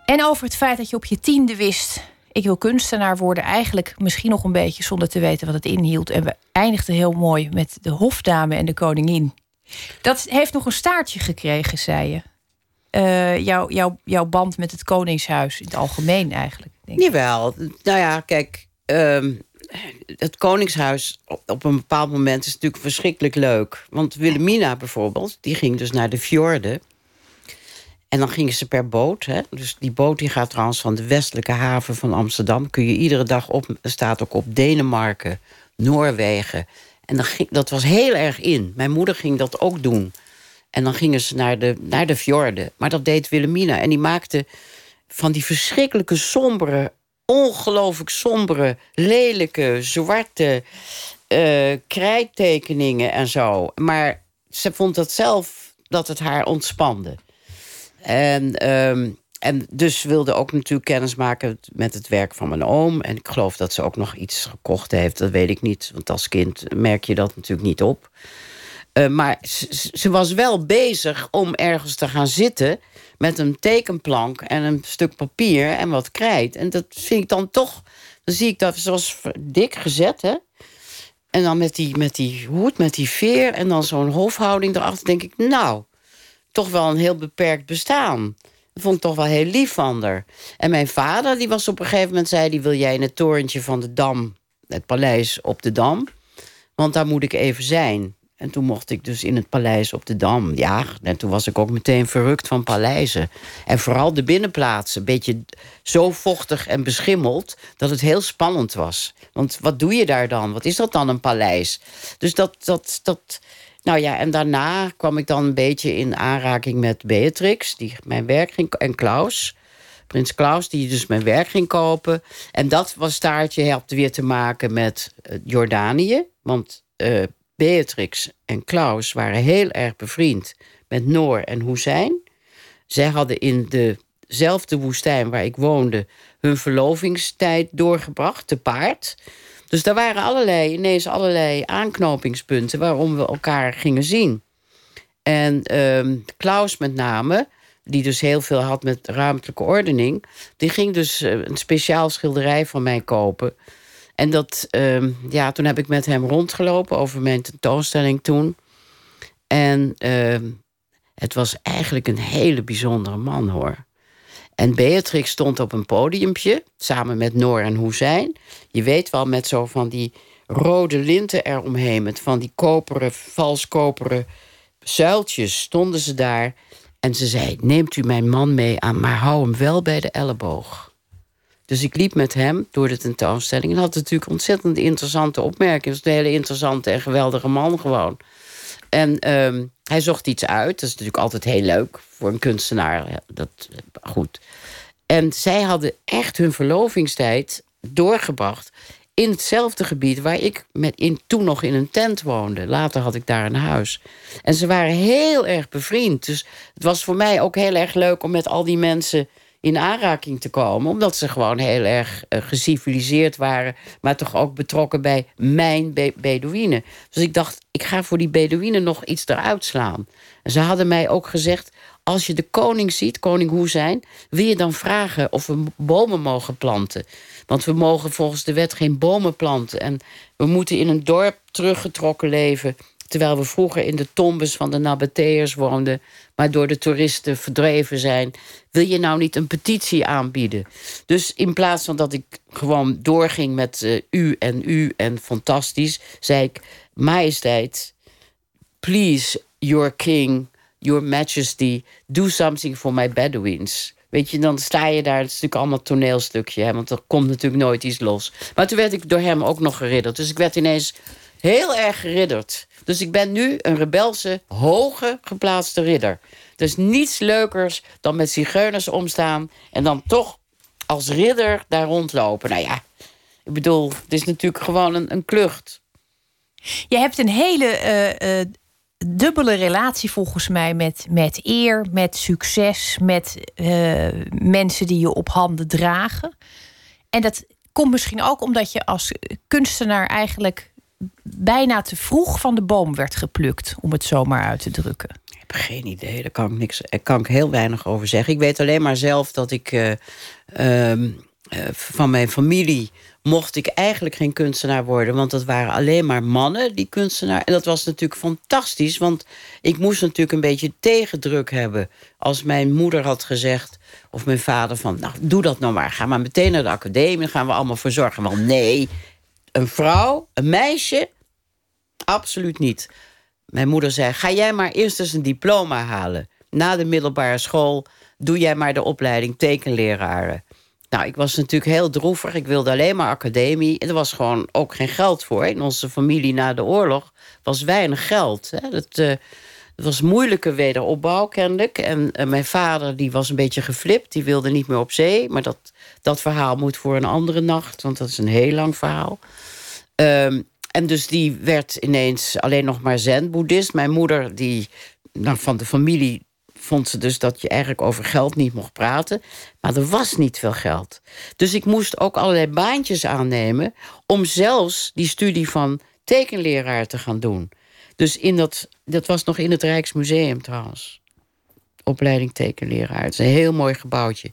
En over het feit dat je op je tiende wist ik wil kunstenaar worden. Eigenlijk misschien nog een beetje zonder te weten wat het inhield. En we eindigden heel mooi met de hofdame en de koningin. Dat heeft nog een staartje gekregen, zei je. Eh, jouw, band met het Koningshuis in het algemeen eigenlijk. Denk ik. Jawel. Nou ja, kijk... ehm, het Koningshuis op, op een bepaald moment is natuurlijk verschrikkelijk leuk. Want Wilhelmina bijvoorbeeld, die ging dus naar de fjorden. En dan gingen ze per boot. Hè? Dus die boot die gaat trouwens van de westelijke haven van Amsterdam. Kun je iedere dag op. Staat ook op Denemarken, Noorwegen. En dan ging, dat was heel erg in. Mijn moeder ging dat ook doen. En dan gingen ze naar de, naar de fjorden. Maar dat deed Wilhelmina. En die maakte van die verschrikkelijke sombere... ongelooflijk sombere, lelijke, zwarte... eh, krijttekeningen en zo. Maar ze vond dat zelf dat het haar ontspande. En, ehm, en dus wilde ook natuurlijk kennis maken met het werk van mijn oom. En ik geloof dat ze ook nog iets gekocht heeft. Dat weet ik niet, want als kind merk je dat natuurlijk niet op. Eh, maar ze, ze was wel bezig om ergens te gaan zitten... met een tekenplank en een stuk papier en wat krijt. En dat vind ik dan toch... Dan zie ik dat ze was dik gezet, hè? En dan met die, met die hoed, met die veer... en dan zo'n hofhouding erachter, denk ik... nou, toch wel een heel beperkt bestaan. Dat vond ik toch wel heel lief van haar. En mijn vader, die was op een gegeven moment... zei die wil jij in het torentje van de Dam... het paleis op de Dam... want daar moet ik even zijn. En toen mocht ik dus in het paleis op de Dam. Ja, en toen was ik ook meteen verrukt van paleizen. En vooral de binnenplaatsen. Een beetje zo vochtig en beschimmeld... dat het heel spannend was. Want wat doe je daar dan? Wat is dat dan, een paleis? Dus dat... dat, dat nou ja, en daarna kwam ik dan een beetje in aanraking met Beatrix... die mijn werk ging... en Klaus... Prins Klaus, die dus mijn werk ging kopen. En dat was staartje helpt weer te maken met eh, Jordanië. Want eh, Beatrix en Klaus waren heel erg bevriend met Noor en Hoesijn. Zij hadden in dezelfde woestijn waar ik woonde hun verlovingstijd doorgebracht, te paard. Dus daar waren allerlei, ineens allerlei aanknopingspunten waarom we elkaar gingen zien. En uh, Klaus met name, die dus heel veel had met ruimtelijke ordening, die ging dus eh, een speciaal schilderij van mij kopen. En dat, uh, ja, toen heb ik met hem rondgelopen over mijn tentoonstelling toen. En uh, het was eigenlijk een hele bijzondere man hoor. En Beatrix stond op een podiumpje, samen met Noor en Hoezijn. Je weet wel, met zo van die rode linten eromheen... met van die koperen, vals koperen zuiltjes stonden ze daar. En ze zei, neemt u mijn man mee aan, maar hou hem wel bij de elleboog. Dus ik liep met hem door de tentoonstelling... en had natuurlijk ontzettend interessante opmerkingen. Het was een hele interessante en geweldige man gewoon. En um, hij zocht iets uit. Dat is natuurlijk altijd heel leuk voor een kunstenaar. Dat, goed. En zij hadden echt hun verlovingstijd doorgebracht in hetzelfde gebied waar ik met in, toen nog in een tent woonde. Later had ik daar een huis. En ze waren heel erg bevriend. Dus het was voor mij ook heel erg leuk om met al die mensen in aanraking te komen. Omdat ze gewoon heel erg uh, geciviliseerd waren. Maar toch ook betrokken bij mijn be. Dus ik dacht, ik ga voor die Bedouinen nog iets eruit slaan. En ze hadden mij ook gezegd... als je de koning ziet, koning Hoezijn... wil je dan vragen of we bomen mogen planten. Want we mogen volgens de wet geen bomen planten. En we moeten in een dorp teruggetrokken leven... terwijl we vroeger in de tombes van de Nabateërs woonden maar door de toeristen verdreven zijn. Wil je nou niet een petitie aanbieden? Dus in plaats van dat ik gewoon doorging met uh, u en u en fantastisch, zei ik: Majesteit, please, your king, your majesty, do something for my Bedouins. Weet je, dan sta je daar, het is natuurlijk allemaal toneelstukje, hè, want er komt natuurlijk nooit iets los. Maar toen werd ik door hem ook nog geridderd. Dus ik werd ineens heel erg geridderd. Dus ik ben nu een rebelse, hoge geplaatste ridder. Er is niets leukers dan met zigeuners omstaan... en dan toch als ridder daar rondlopen. Nou ja, ik bedoel, het is natuurlijk gewoon een, een klucht. Je hebt een hele uh, uh, dubbele relatie volgens mij met, met eer, met succes... met uh, mensen die je op handen dragen. En dat komt misschien ook omdat je als kunstenaar eigenlijk bijna te vroeg van de boom werd geplukt, om het zo maar uit te drukken? Ik heb geen idee, daar kan ik, niks, daar kan ik heel weinig over zeggen. Ik weet alleen maar zelf dat ik uh, uh, van mijn familie mocht ik eigenlijk geen kunstenaar worden. Want dat waren alleen maar mannen, die kunstenaar. En dat was natuurlijk fantastisch. Want ik moest natuurlijk een beetje tegendruk hebben. Als mijn moeder had gezegd, of mijn vader van... nou, doe dat nou maar, ga maar meteen naar de academie... gaan we allemaal voor zorgen. Nee, een vrouw, een meisje, absoluut niet. Mijn moeder zei: Ga jij maar eerst eens een diploma halen. Na de middelbare school doe jij maar de opleiding tekenleraren. Nou, ik was natuurlijk heel droevig. Ik wilde alleen maar academie. En er was gewoon ook geen geld voor. In onze familie na de oorlog was weinig geld. Hè. Dat, uh, het was moeilijke wederopbouw, kennelijk. En uh, mijn vader die was een beetje geflipt. Die wilde niet meer op zee. Maar dat, dat verhaal moet voor een andere nacht. Want dat is een heel lang verhaal. Um, en dus die werd ineens alleen nog maar zen-boeddhist. Mijn moeder, die nou, van de familie vond ze dus dat je eigenlijk over geld niet mocht praten. Maar er was niet veel geld. Dus ik moest ook allerlei baantjes aannemen... om zelfs die studie van tekenleraar te gaan doen. Dus in dat, dat was nog in het Rijksmuseum trouwens. Opleiding tekenleraar. Het is een heel mooi gebouwtje.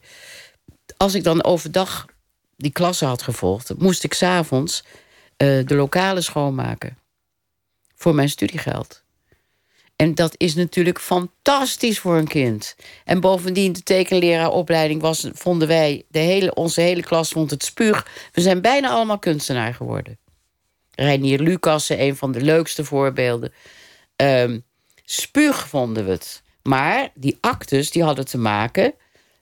Als ik dan overdag die klasse had gevolgd... moest ik s'avonds uh, de lokalen schoonmaken. Voor mijn studiegeld. En dat is natuurlijk fantastisch voor een kind. En bovendien, de tekenleraaropleiding was, vonden wij, de hele, onze hele klas vond het spuug. We zijn bijna allemaal kunstenaar geworden. Reinier Lucassen, een van de leukste voorbeelden. Um, spuug vonden we het. Maar die actes die hadden te maken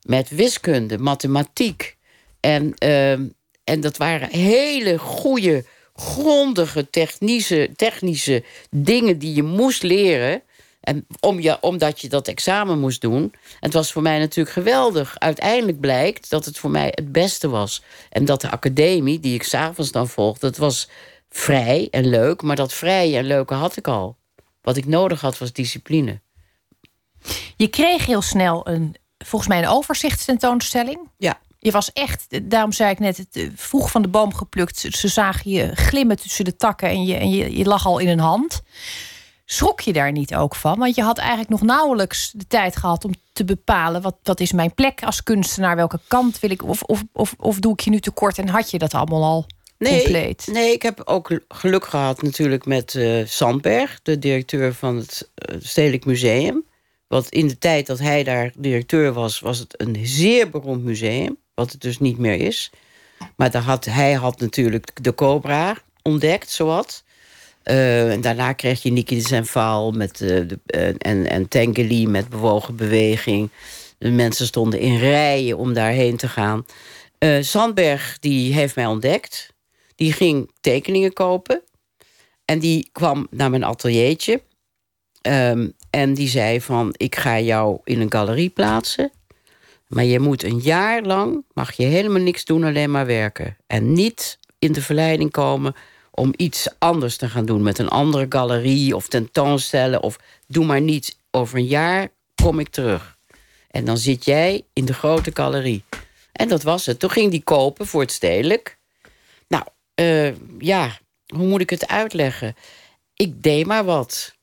met wiskunde, mathematiek. En, um, en dat waren hele goede grondige technische, technische dingen die je moest leren. En om je, omdat je dat examen moest doen. En het was voor mij natuurlijk geweldig. Uiteindelijk blijkt dat het voor mij het beste was. En dat de academie, die ik s'avonds dan volgde, dat was vrij en leuk. Maar dat vrije en leuke had ik al. Wat ik nodig had was discipline. Je kreeg heel snel een, volgens mij een overzichtstentoonstelling. Ja. Je was echt, daarom zei ik net, het, eh, vroeg van de boom geplukt. Ze zagen je glimmen tussen de takken en je, en je, je lag al in een hand. Schrok je daar niet ook van? Want je had eigenlijk nog nauwelijks de tijd gehad om te bepalen... wat, wat is mijn plek als kunstenaar, welke kant wil ik... of, of, of, of doe ik je nu tekort en had je dat allemaal al Nee, compleet? nee, ik heb ook geluk gehad natuurlijk met eh Sandberg... de directeur van het eh, Stedelijk Museum. Want in de tijd dat hij daar directeur was... was het een zeer beroemd museum, wat het dus niet meer is. Maar daar had, hij had natuurlijk de Cobra ontdekt, zowat... Eh, en daarna kreeg je Niki de Senvaal met, de, en, en Tengeli met bewogen beweging. De mensen stonden in rijen om daarheen te gaan. Sandberg die heeft mij ontdekt. Die ging tekeningen kopen. En die kwam naar mijn ateliertje. Ehm, en die zei van, ik ga jou in een galerie plaatsen. Maar je moet een jaar lang, mag je helemaal niks doen, alleen maar werken. En niet in de verleiding komen om iets anders te gaan doen... met een andere galerie of tentoonstellen. Of doe maar niets. Over een jaar kom ik terug. En dan zit jij in de grote galerie. En dat was het. Toen ging die kopen voor het stedelijk. Eh, ja, hoe moet ik het uitleggen? Ik deed maar wat.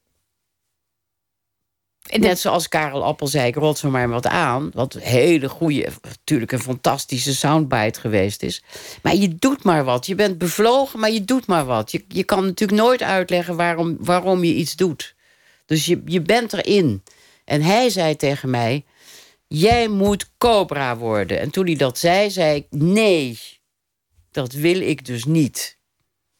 Net zoals Karel Appel zei, ik rots er maar wat aan. Wat een hele goede, natuurlijk een fantastische soundbite geweest is. Maar je doet maar wat. Je bent bevlogen, maar je doet maar wat. Je, je kan natuurlijk nooit uitleggen waarom, waarom je iets doet. Dus je, je bent erin. En hij zei tegen mij, jij moet Cobra worden. En toen hij dat zei, zei ik, nee, dat wil ik dus niet.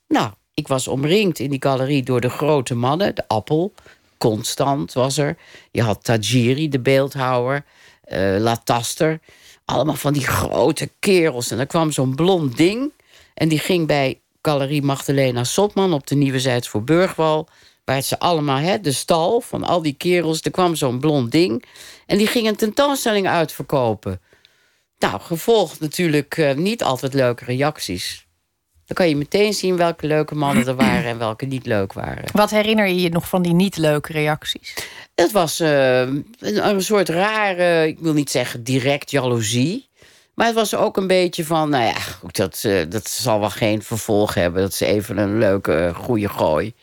Nou, ik was omringd in die galerie door de grote mannen. De Appel, Constant was er. Je had Tajiri, de beeldhouwer. eh Lataster. Allemaal van die grote kerels. En er kwam zo'n blond ding. En die ging bij Galerie Magdalena Sotman op de Nieuwe Zijds voor Burgwal. Waar ze allemaal, hè, de stal van al die kerels. Er kwam zo'n blond ding. En die ging een tentoonstelling uitverkopen. Nou, gevolgd natuurlijk eh, niet altijd leuke reacties. Dan kan je meteen zien welke leuke mannen er waren en welke niet leuk waren. Wat herinner je je nog van die niet leuke reacties? Het was eh, een, een soort rare, ik wil niet zeggen direct jaloezie. Maar het was ook een beetje van, nou ja, goed, dat, eh, dat zal wel geen vervolg hebben. Dat is even een leuke, goede gooi.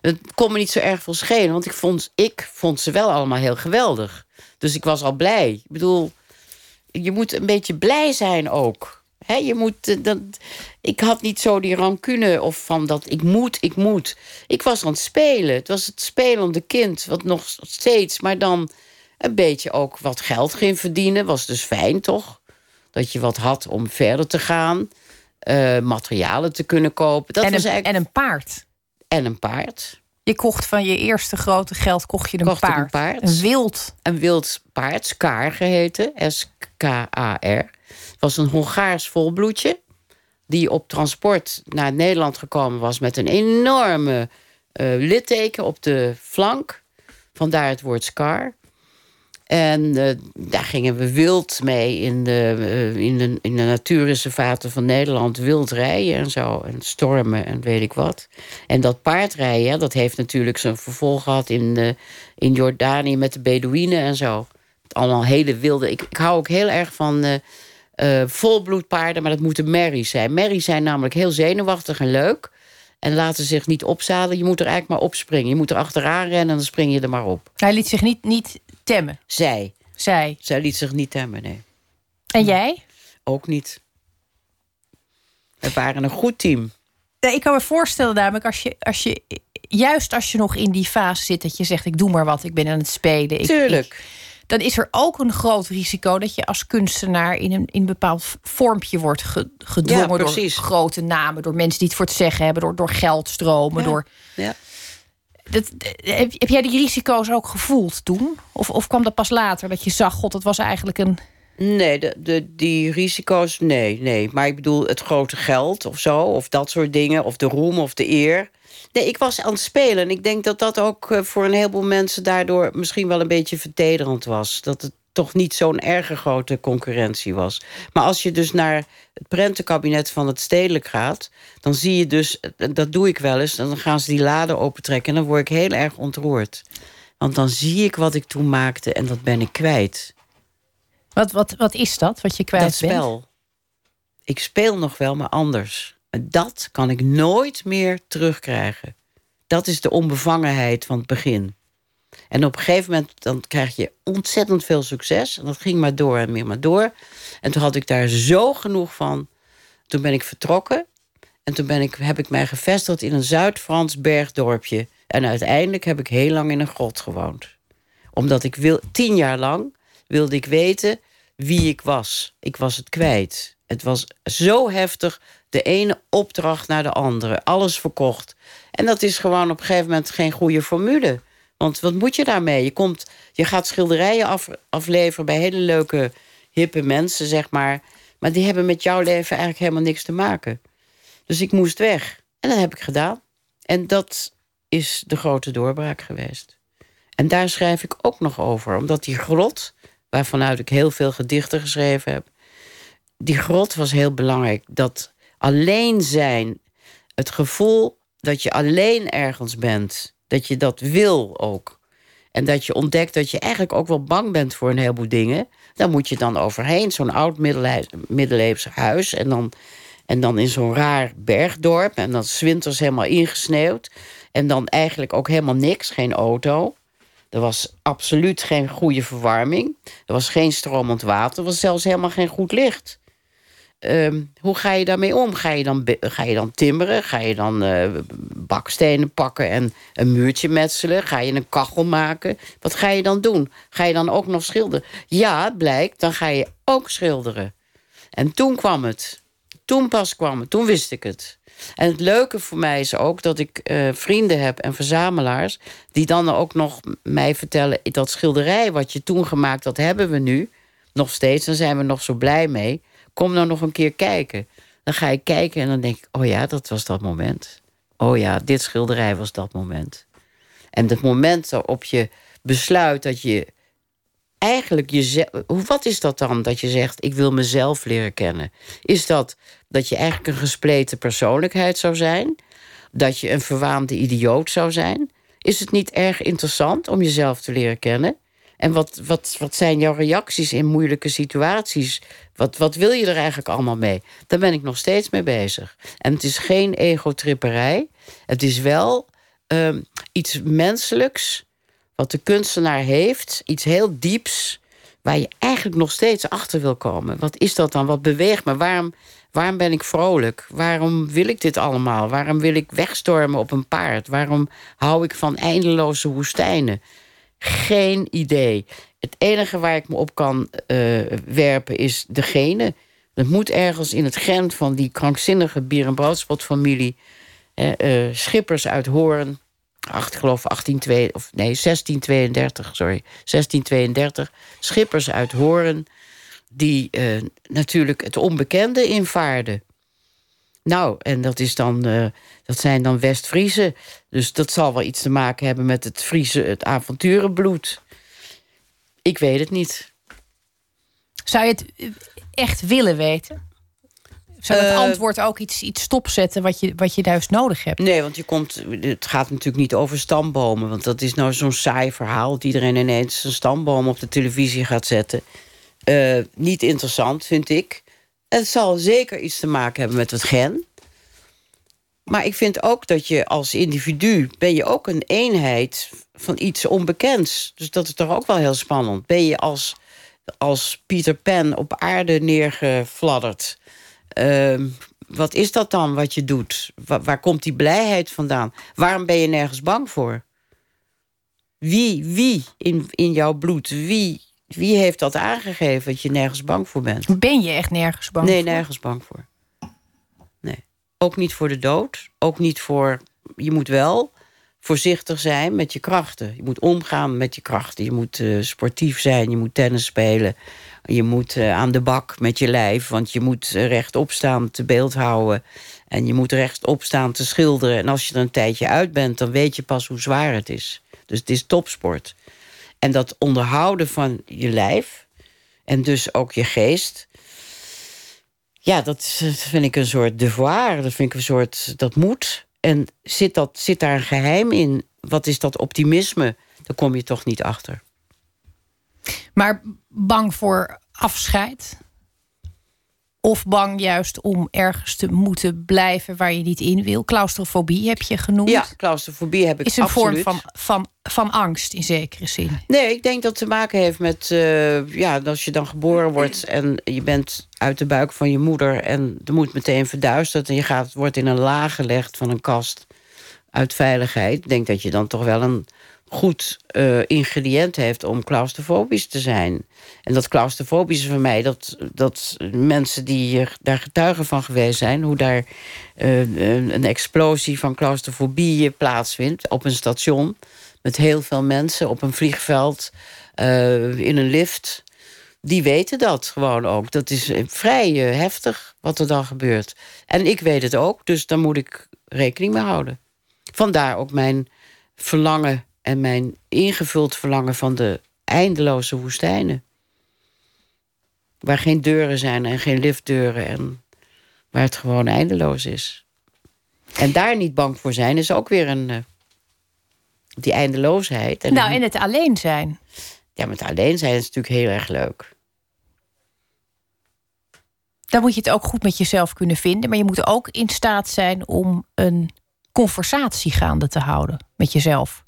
Het kon me niet zo erg veel schelen, want ik vond, ik vond ze wel allemaal heel geweldig. Dus ik was al blij. Ik bedoel, je moet een beetje blij zijn ook. Je moet, eh, dat, ik had niet zo die rancune of van dat ik moet, ik moet. Ik was aan het spelen. Het was het spelende kind, wat nog steeds, maar dan een beetje ook wat geld ging verdienen. Was dus fijn, toch? Dat je wat had om verder te gaan. eh, materialen te kunnen kopen. Dat en, was een, eigenlijk... en een paard. en een paard. Je kocht van je eerste grote geld kocht je een, Kocht ik een paard. paard. Een wild. Een wild paard, Skaar geheten, S-K-A-R. was een Hongaars volbloedje... die op transport naar Nederland gekomen was... met een enorme eh, litteken op de flank. Vandaar het woord Skaar. En eh, daar gingen we wild mee in de, eh, in, de, in de natuurreservaten van Nederland. Wild rijden en zo. En stormen en weet ik wat. En dat paardrijden, dat heeft natuurlijk zijn vervolg gehad in, in Jordanië met de Bedouinen en zo. Allemaal hele wilde. Ik, ik hou ook heel erg van eh, volbloedpaarden, maar dat moeten merries zijn. Merries zijn namelijk heel zenuwachtig en leuk. En laten zich niet opzadelen. Je moet er eigenlijk maar opspringen. Je moet er achteraan rennen en dan spring je er maar op. Hij liet zich niet, niet temmen, Zij. zij. Zij liet zich niet temmen, nee. En jij? Ook niet. We waren een goed team. Nee, ik kan me voorstellen namelijk als je, als je... Juist als je nog in die fase zit dat je zegt... ik doe maar wat, ik ben aan het spelen. Ik, Tuurlijk. ik- dan is er ook een groot risico dat je als kunstenaar in een, in een bepaald vormpje wordt ge- gedwongen Ja, door grote namen, door mensen die het voor het zeggen hebben, door, door geldstromen. Ja. Door, Ja. Dat, heb, heb jij die risico's ook gevoeld toen? Of, of kwam dat pas later dat je zag, god, het was eigenlijk een. Nee, de, de, die risico's, nee, nee. Maar ik bedoel, het grote geld of zo, of dat soort dingen, of de roem of de eer. Nee, ik was aan het spelen. En ik denk dat dat ook eh, voor een heleboel mensen daardoor misschien wel een beetje vertederend was. Dat het toch niet zo'n erge grote concurrentie was. Maar als je dus naar het prentenkabinet van het stedelijk gaat... dan zie je dus, dat doe ik wel eens... dan gaan ze die laden opentrekken en dan word ik heel erg ontroerd. Want dan zie ik wat ik toen maakte en dat ben ik kwijt. Wat, wat, wat is dat, wat je kwijt dat spel. Ik speel nog wel, maar anders. Dat kan ik nooit meer terugkrijgen. Dat is de onbevangenheid van het begin. En op een gegeven moment dan krijg je ontzettend veel succes. En dat ging maar door en meer maar door. En toen had ik daar zo genoeg van. Toen ben ik vertrokken. En toen ben ik, heb ik mij gevestigd in een Zuid-Frans bergdorpje. En uiteindelijk heb ik heel lang in een grot gewoond. Omdat ik wil, tien jaar lang wilde ik weten wie ik was. Ik was het kwijt. Het was zo heftig. De ene opdracht naar de andere. Alles verkocht. En dat is gewoon op een gegeven moment geen goede formule. Want wat moet je daarmee? Je, komt, je gaat schilderijen af, afleveren bij hele leuke, hippe mensen, zeg maar. Maar die hebben met jouw leven eigenlijk helemaal niks te maken. Dus ik moest weg. En dat heb ik gedaan. En dat is de grote doorbraak geweest. En daar schrijf ik ook nog over. Omdat die grot, waarvanuit ik heel veel gedichten geschreven heb... die grot was heel belangrijk. Dat alleen zijn, het gevoel dat je alleen ergens bent dat je dat wil ook. En dat je ontdekt dat je eigenlijk ook wel bang bent voor een heleboel dingen. Dan moet je dan overheen, zo'n oud middeleeuws huis. En dan, en dan in zo'n raar bergdorp. En dan winters helemaal ingesneeuwd. En dan eigenlijk ook helemaal niks, geen auto. Er was absoluut geen goede verwarming. Er was geen stromend water. Er was zelfs helemaal geen goed licht. Ehm, hoe ga je daarmee om? Ga je dan, ga je dan timmeren? Ga je dan uh, bakstenen pakken en een muurtje metselen? Ga je een kachel maken? Wat ga je dan doen? Ga je dan ook nog schilderen? Ja, blijkt, dan ga je ook schilderen. En toen kwam het. Toen pas kwam het. Toen wist ik het. En het leuke voor mij is ook dat ik uh, vrienden heb en verzamelaars... die dan ook nog mij vertellen... dat schilderij wat je toen gemaakt, dat hebben we nu. Nog steeds, daar zijn we nog zo blij mee kom nou nog een keer kijken. Dan ga ik kijken en dan denk ik, oh ja, dat was dat moment. Oh ja, dit schilderij was dat moment. En het moment waarop je besluit dat je eigenlijk jezelf. Wat is dat dan dat je zegt: ik wil mezelf leren kennen? Is dat dat je eigenlijk een gespleten persoonlijkheid zou zijn? Dat je een verwaande idioot zou zijn? Is het niet erg interessant om jezelf te leren kennen? En wat, wat, wat zijn jouw reacties in moeilijke situaties? Wat, wat wil je er eigenlijk allemaal mee? Daar ben ik nog steeds mee bezig. En het is geen egotripperij. Het is wel um, iets menselijks wat de kunstenaar heeft. Iets heel dieps waar je eigenlijk nog steeds achter wil komen. Wat is dat dan? Wat beweegt me? Waarom, waarom ben ik vrolijk? Waarom wil ik dit allemaal? Waarom wil ik wegstormen op een paard? Waarom hou ik van eindeloze woestijnen? Geen idee. Het enige waar ik me op kan uh, werpen is degene. Dat moet ergens in het gen van die krankzinnige bier- en broodspotfamilie. Uh, schippers uit Hoorn. Ach, ik geloof 18, of nee, 1632, sorry. 1632. Schippers uit Hoorn. Die uh, natuurlijk het onbekende invaarden. Nou, en dat, is dan, uh, dat zijn dan West-Friese. Dus dat zal wel iets te maken hebben met het Friese, het avonturenbloed. Ik weet het niet. Zou je het echt willen weten? Zou het uh, antwoord ook iets, iets stopzetten wat je, wat je juist nodig hebt? Nee, want je komt, het gaat natuurlijk niet over stambomen. Want dat is nou zo'n saai verhaal... dat iedereen ineens een stamboom op de televisie gaat zetten. Uh, niet interessant, vind ik. Het zal zeker iets te maken hebben met het gen. Maar ik vind ook dat je als individu... ben je ook een eenheid van iets onbekends. Dus dat is toch ook wel heel spannend. Ben je als, als Peter Pan op aarde neergefladderd... Uh, wat is dat dan wat je doet? Waar komt die blijheid vandaan? Waarom ben je nergens bang voor? Wie, wie in, in jouw bloed, wie wie heeft dat aangegeven dat je nergens bang voor bent? Ben je echt nergens bang nee, voor? Nee, nergens bang voor. Nee. Ook niet voor de dood. Ook niet voor... Je moet wel voorzichtig zijn met je krachten. Je moet omgaan met je krachten. Je moet uh, sportief zijn, je moet tennis spelen. Je moet uh, aan de bak met je lijf, want je moet uh, rechtop staan te beeld houden. En je moet rechtop staan te schilderen. En als je er een tijdje uit bent, dan weet je pas hoe zwaar het is. Dus het is topsport. En dat onderhouden van je lijf, En dus ook je geest. Ja, dat vind ik een soort devoir. Dat vind ik een soort. Dat moet. En zit, dat, zit daar een geheim in? Wat is dat optimisme? Daar kom je toch niet achter. Maar bang voor afscheid? Of bang juist om ergens te moeten blijven waar je niet in wil? Claustrofobie heb je genoemd. Ja, claustrofobie heb ik Is een absoluut. vorm van, van, van angst in zekere zin. Nee, ik denk dat het te maken heeft met... Uh, ja, als je dan geboren wordt en je bent uit de buik van je moeder... en er moet meteen verduisterd en je gaat, wordt in een laag gelegd van een kast uit veiligheid. Ik denk dat je dan toch wel een goed uh, ingrediënt heeft om claustrofobisch te zijn. En dat claustrofobische voor mij, dat, dat mensen die daar getuigen van geweest zijn... hoe daar uh, een explosie van claustrofobie plaatsvindt op een station... met heel veel mensen op een vliegveld, uh, in een lift... die weten dat gewoon ook. Dat is vrij heftig wat er dan gebeurt. En ik weet het ook, dus daar moet ik rekening mee houden. Vandaar ook mijn verlangen en mijn ingevuld verlangen van de eindeloze woestijnen. Waar geen deuren zijn en geen liftdeuren en waar het gewoon eindeloos is. En daar niet bang voor zijn is ook weer een. Uh, die eindeloosheid. En nou, en het alleen zijn. Ja, met alleen zijn is natuurlijk heel erg leuk. Dan moet je het ook goed met jezelf kunnen vinden. Maar je moet ook in staat zijn om een conversatie gaande te houden met jezelf.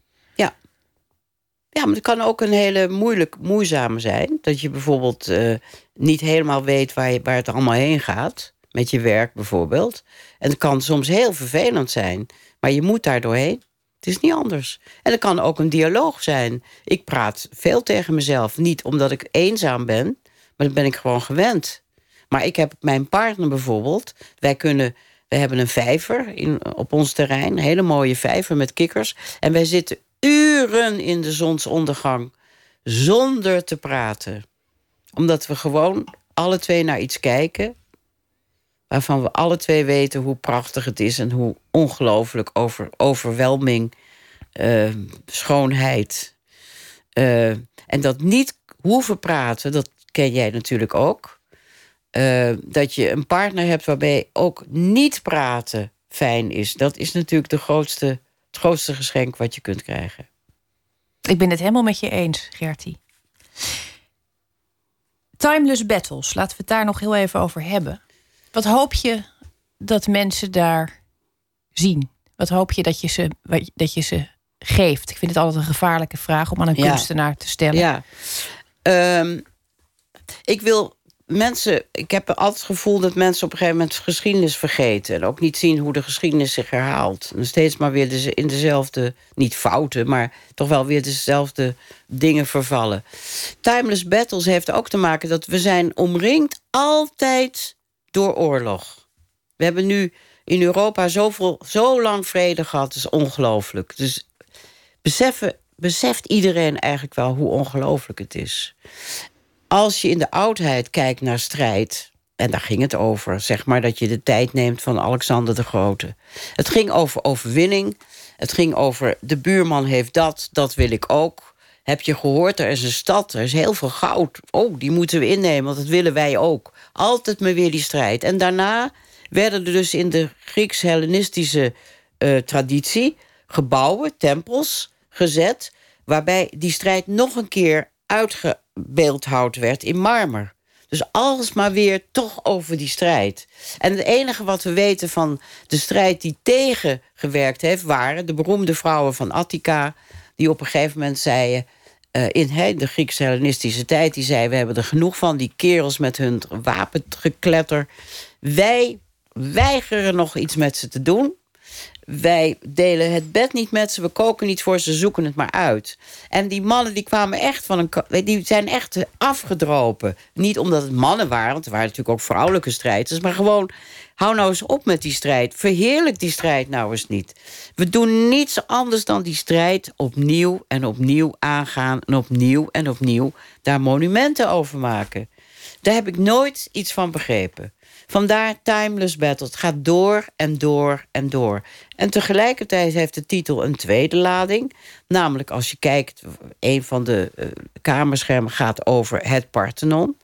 Ja, maar het kan ook een hele moeilijk, moeizame zijn. Dat je bijvoorbeeld uh, niet helemaal weet waar, je, waar het allemaal heen gaat. Met je werk bijvoorbeeld. En het kan soms heel vervelend zijn. Maar je moet daar doorheen. Het is niet anders. En het kan ook een dialoog zijn. Ik praat veel tegen mezelf. Niet omdat ik eenzaam ben. Maar dat ben ik gewoon gewend. Maar ik heb mijn partner bijvoorbeeld. Wij kunnen... We hebben een vijver in, op ons terrein. Een hele mooie vijver met kikkers. En wij zitten uren in de zonsondergang zonder te praten. Omdat we gewoon alle twee naar iets kijken waarvan we alle twee weten hoe prachtig het is en hoe ongelooflijk over, overwelming, uh, schoonheid. Uh, en dat niet hoeven praten, dat ken jij natuurlijk ook. Uh, dat je een partner hebt waarbij ook niet praten fijn is. Dat is natuurlijk de grootste, het grootste geschenk wat je kunt krijgen. Ik ben het helemaal met je eens, Gertie. Timeless Battles, laten we het daar nog heel even over hebben. Wat hoop je dat mensen daar zien? Wat hoop je dat je ze, dat je ze geeft? Ik vind het altijd een gevaarlijke vraag om aan een ja. kunstenaar te stellen. Ja. Um, ik wil mensen. Ik heb altijd het gevoel dat mensen op een gegeven moment geschiedenis vergeten. En ook niet zien hoe de geschiedenis zich herhaalt. En steeds maar weer de, in dezelfde, niet fouten, maar toch wel weer dezelfde dingen vervallen. Timeless Battles heeft ook te maken dat we zijn omringd altijd door oorlog. We hebben nu in Europa zoveel, zo lang vrede gehad, dat is ongelooflijk. Dus beseffen, beseft iedereen eigenlijk wel hoe ongelooflijk het is. Als je in de oudheid kijkt naar strijd, en daar ging het over, zeg maar dat je de tijd neemt van Alexander de Grote. Het ging over overwinning. Het ging over de buurman heeft dat, dat wil ik ook. Heb je gehoord, er is een stad, er is heel veel goud. Oh, die moeten we innemen, want dat willen wij ook. Altijd maar weer die strijd. En daarna werden er dus in de Grieks-Hellenistische uh, traditie gebouwen, tempels gezet, waarbij die strijd nog een keer uitgebeeldhouwd werd in marmer. Dus alles maar weer toch over die strijd. En het enige wat we weten van de strijd die tegengewerkt heeft... waren de beroemde vrouwen van Attica... die op een gegeven moment zeiden... Uh, in de Grieks-Hellenistische tijd, die zei... we hebben er genoeg van, die kerels met hun wapengekletter. Wij weigeren nog iets met ze te doen. Wij delen het bed niet met ze, we koken niet voor ze, zoeken het maar uit. En die mannen die kwamen echt van een. die zijn echt afgedropen. Niet omdat het mannen waren, want er waren natuurlijk ook vrouwelijke strijders, maar gewoon. Hou nou eens op met die strijd. Verheerlijk die strijd nou eens niet. We doen niets anders dan die strijd opnieuw en opnieuw aangaan. En opnieuw en opnieuw daar monumenten over maken. Daar heb ik nooit iets van begrepen. Vandaar Timeless Battle. Het gaat door en door en door. En tegelijkertijd heeft de titel een tweede lading. Namelijk als je kijkt, een van de uh, kamerschermen gaat over het Parthenon.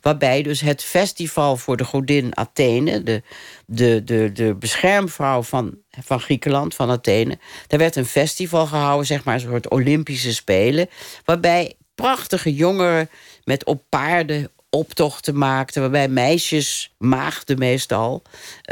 Waarbij dus het festival voor de godin Athene, de, de, de, de beschermvrouw van, van Griekenland, van Athene. Daar werd een festival gehouden, zeg maar, een soort Olympische Spelen. Waarbij prachtige jongeren met op paarden optochten maakten... waarbij meisjes, maagden meestal...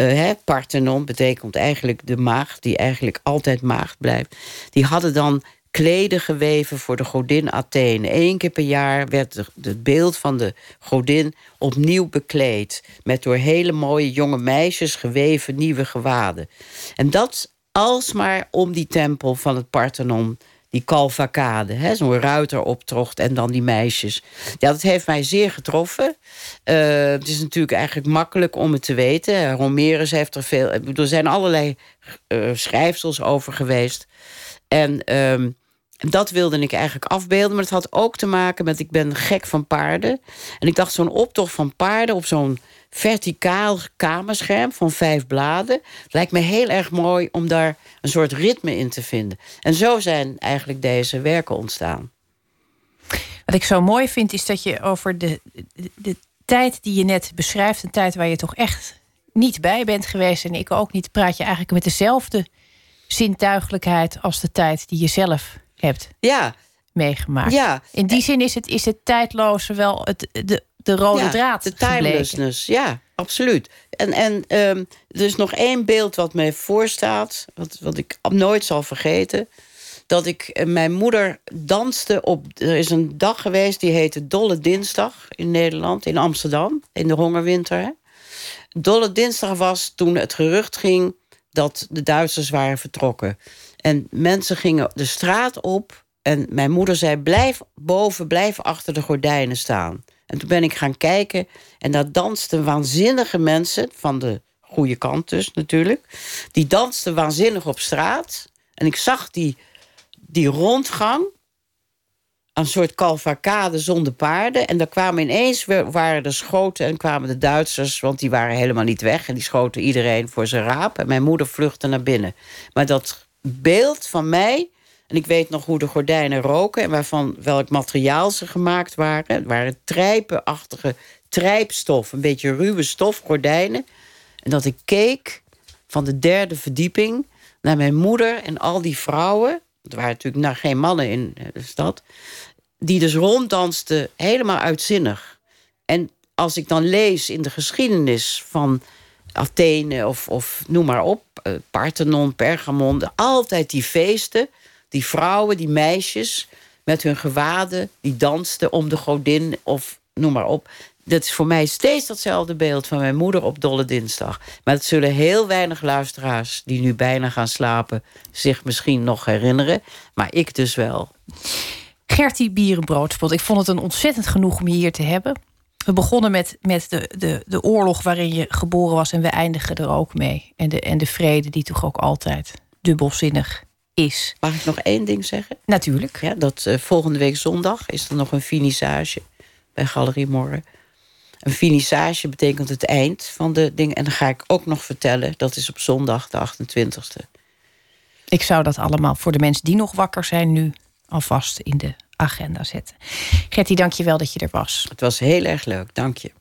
Uh, Parthenon betekent eigenlijk de maagd... die eigenlijk altijd maagd blijft... die hadden dan kleden geweven voor de godin Athene. Eén keer per jaar werd het beeld van de godin opnieuw bekleed... met door hele mooie jonge meisjes geweven nieuwe gewaden. En dat alsmaar om die tempel van het Parthenon die Kalvakade, zo'n ruiteroptocht en dan die meisjes. Ja, dat heeft mij zeer getroffen. Uh, het is natuurlijk eigenlijk makkelijk om het te weten. Romerus heeft er veel... Er zijn allerlei uh, schrijfsels over geweest. En um, dat wilde ik eigenlijk afbeelden. Maar het had ook te maken met... ik ben gek van paarden. En ik dacht, zo'n optocht van paarden op zo'n verticaal kamerscherm van vijf bladen. lijkt me heel erg mooi om daar een soort ritme in te vinden. En zo zijn eigenlijk deze werken ontstaan. Wat ik zo mooi vind is dat je over de, de, de tijd die je net beschrijft, een tijd waar je toch echt niet bij bent geweest en ik ook niet, praat je eigenlijk met dezelfde zintuigelijkheid als de tijd die je zelf hebt ja. meegemaakt. Ja. In die zin is het, is het tijdloze wel het, de, de rode draad. De timelessness, ja, absoluut. En, en um, er is nog één beeld wat mij voorstaat, wat, wat ik nooit zal vergeten. Dat ik, eh, mijn moeder danste op. Er is een dag geweest die heette Dolle Dinsdag in Nederland, in Amsterdam, in de hongerwinter. Dolle Dinsdag was toen het gerucht ging dat de Duitsers waren vertrokken. En mensen gingen de straat op. En mijn moeder zei: Blijf boven, blijf achter de gordijnen staan. En toen ben ik gaan kijken. En daar dansten waanzinnige mensen. Van de goede kant dus natuurlijk. Die dansten waanzinnig op straat. En ik zag die, die rondgang. Een soort cavalcade zonder paarden. En daar kwamen ineens waren er schoten en kwamen de Duitsers, want die waren helemaal niet weg. En die schoten iedereen voor zijn raap. En mijn moeder vluchtte naar binnen. Maar dat beeld van mij. En ik weet nog hoe de gordijnen roken en waarvan welk materiaal ze gemaakt waren. Het waren trijpenachtige trijpstof, een beetje ruwe stof, gordijnen. En dat ik keek van de derde verdieping naar mijn moeder en al die vrouwen. Er waren natuurlijk nou, geen mannen in de stad. Die dus ronddansten, helemaal uitzinnig. En als ik dan lees in de geschiedenis van Athene of, of noem maar op, uh, Parthenon, Pergamon, altijd die feesten, die vrouwen, die meisjes met hun gewaden, die dansten om de godin of noem maar op. Dat is voor mij steeds datzelfde beeld van mijn moeder op Dolle Dinsdag. Maar dat zullen heel weinig luisteraars die nu bijna gaan slapen zich misschien nog herinneren. Maar ik dus wel. Gertie Bierenbroodspot, ik vond het een ontzettend genoeg om je hier te hebben. We begonnen met, met de, de, de oorlog waarin je geboren was en we eindigen er ook mee. En de, en de vrede die toch ook altijd dubbelzinnig is. Mag ik nog één ding zeggen? Natuurlijk. Ja, dat uh, volgende week zondag is er nog een finissage bij Galerie Morgen. Een finissage betekent het eind van de dingen. En dan ga ik ook nog vertellen, dat is op zondag de 28e. Ik zou dat allemaal voor de mensen die nog wakker zijn nu alvast in de agenda zetten. Gertie, dank je wel dat je er was. Het was heel erg leuk, dank je.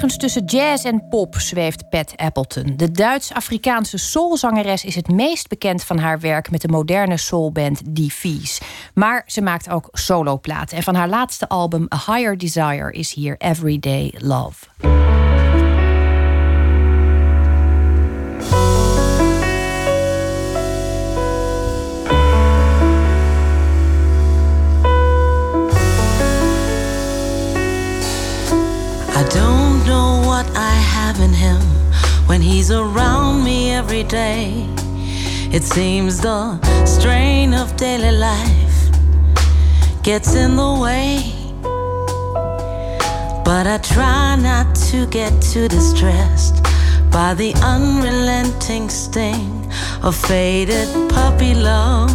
Ergens tussen jazz en pop zweeft Pat Appleton. De Duits-Afrikaanse soulzangeres is het meest bekend van haar werk met de moderne soulband Fees. Maar ze maakt ook soloplaten. En van haar laatste album A Higher Desire is hier Everyday Love. I don't what I have in him when he's around me every day. It seems the strain of daily life gets in the way. But I try not to get too distressed by the unrelenting sting of faded puppy love.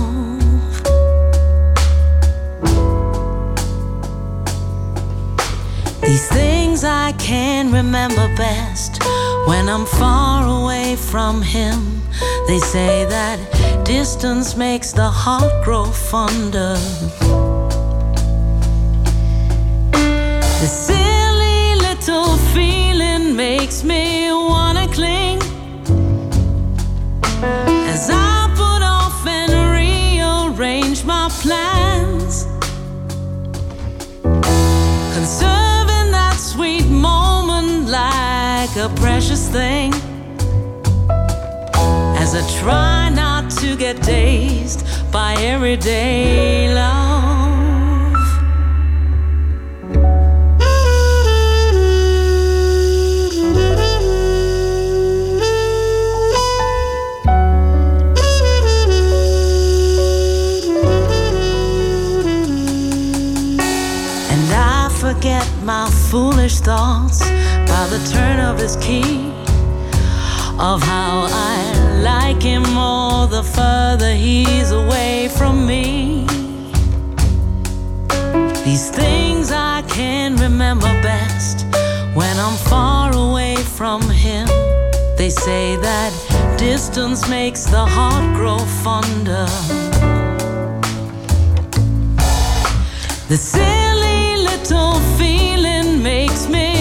These things I can remember best when I'm far away from him. They say that distance makes the heart grow fonder. The silly little feeling makes me wanna cling as I put off and rearrange my plans. Like a precious thing as I try not to get dazed by everyday love. And I forget my foolish thoughts by the turn of his key of how I like him more the further he's away from me. These things I can remember best when I'm far away from him. They say that distance makes the heart grow fonder. The silly little feeling makes me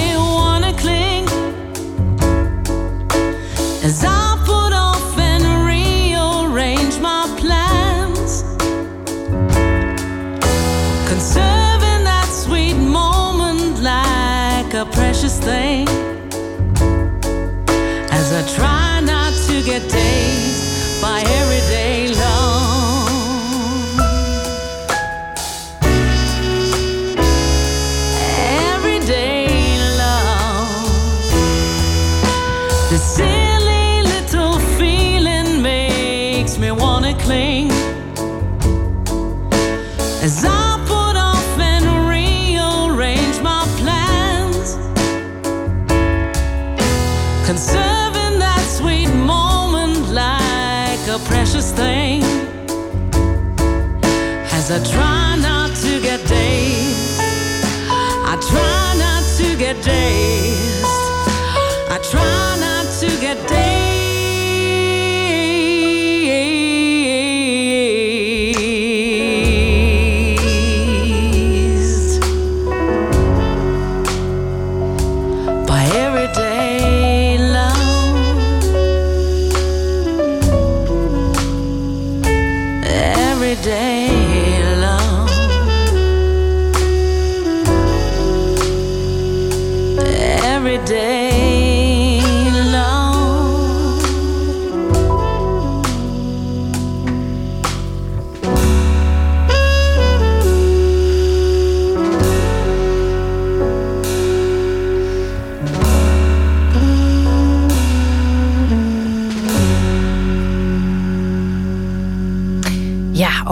a precious thing. As I try not to get dazed, I try not to get dazed.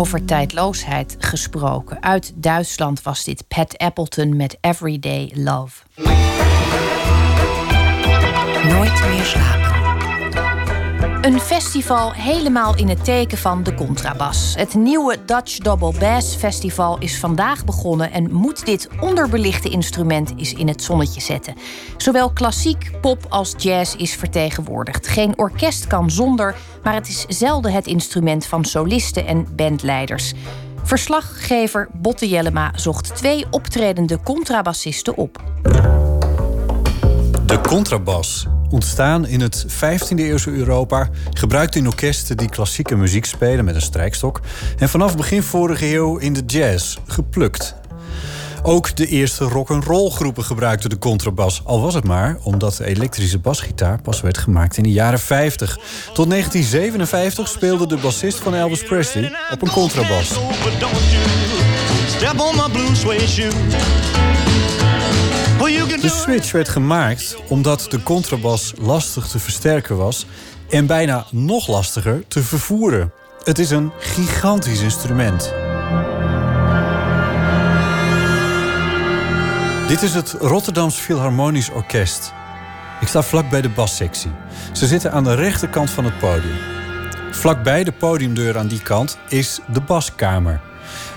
Over tijdloosheid gesproken. Uit Duitsland was dit Pat Appleton met Everyday Love. Nooit meer slapen. Een festival helemaal in het teken van de contrabas. Het nieuwe Dutch Double Bass Festival is vandaag begonnen en moet dit onderbelichte instrument eens in het zonnetje zetten. Zowel klassiek, pop als jazz is vertegenwoordigd. Geen orkest kan zonder, maar het is zelden het instrument van solisten en bandleiders. Verslaggever Botte Jellema zocht twee optredende contrabassisten op. De contrabas, ontstaan in het 15e eeuwse Europa, gebruikt in orkesten die klassieke muziek spelen met een strijkstok en vanaf begin vorige eeuw in de jazz, geplukt. Ook de eerste rock'n'roll groepen gebruikten de contrabas, al was het maar omdat de elektrische basgitaar pas werd gemaakt in de jaren 50. Tot 1957 speelde de bassist van Elvis Presley op een contrabas. On my blue shoe. De switch werd gemaakt omdat de contrabas lastig te versterken was en bijna nog lastiger te vervoeren. Het is een gigantisch instrument. Dit is het Rotterdams Philharmonisch Orkest. Ik sta vlak bij de bassectie. Ze zitten aan de rechterkant van het podium. Vlakbij de podiumdeur aan die kant is de baskamer.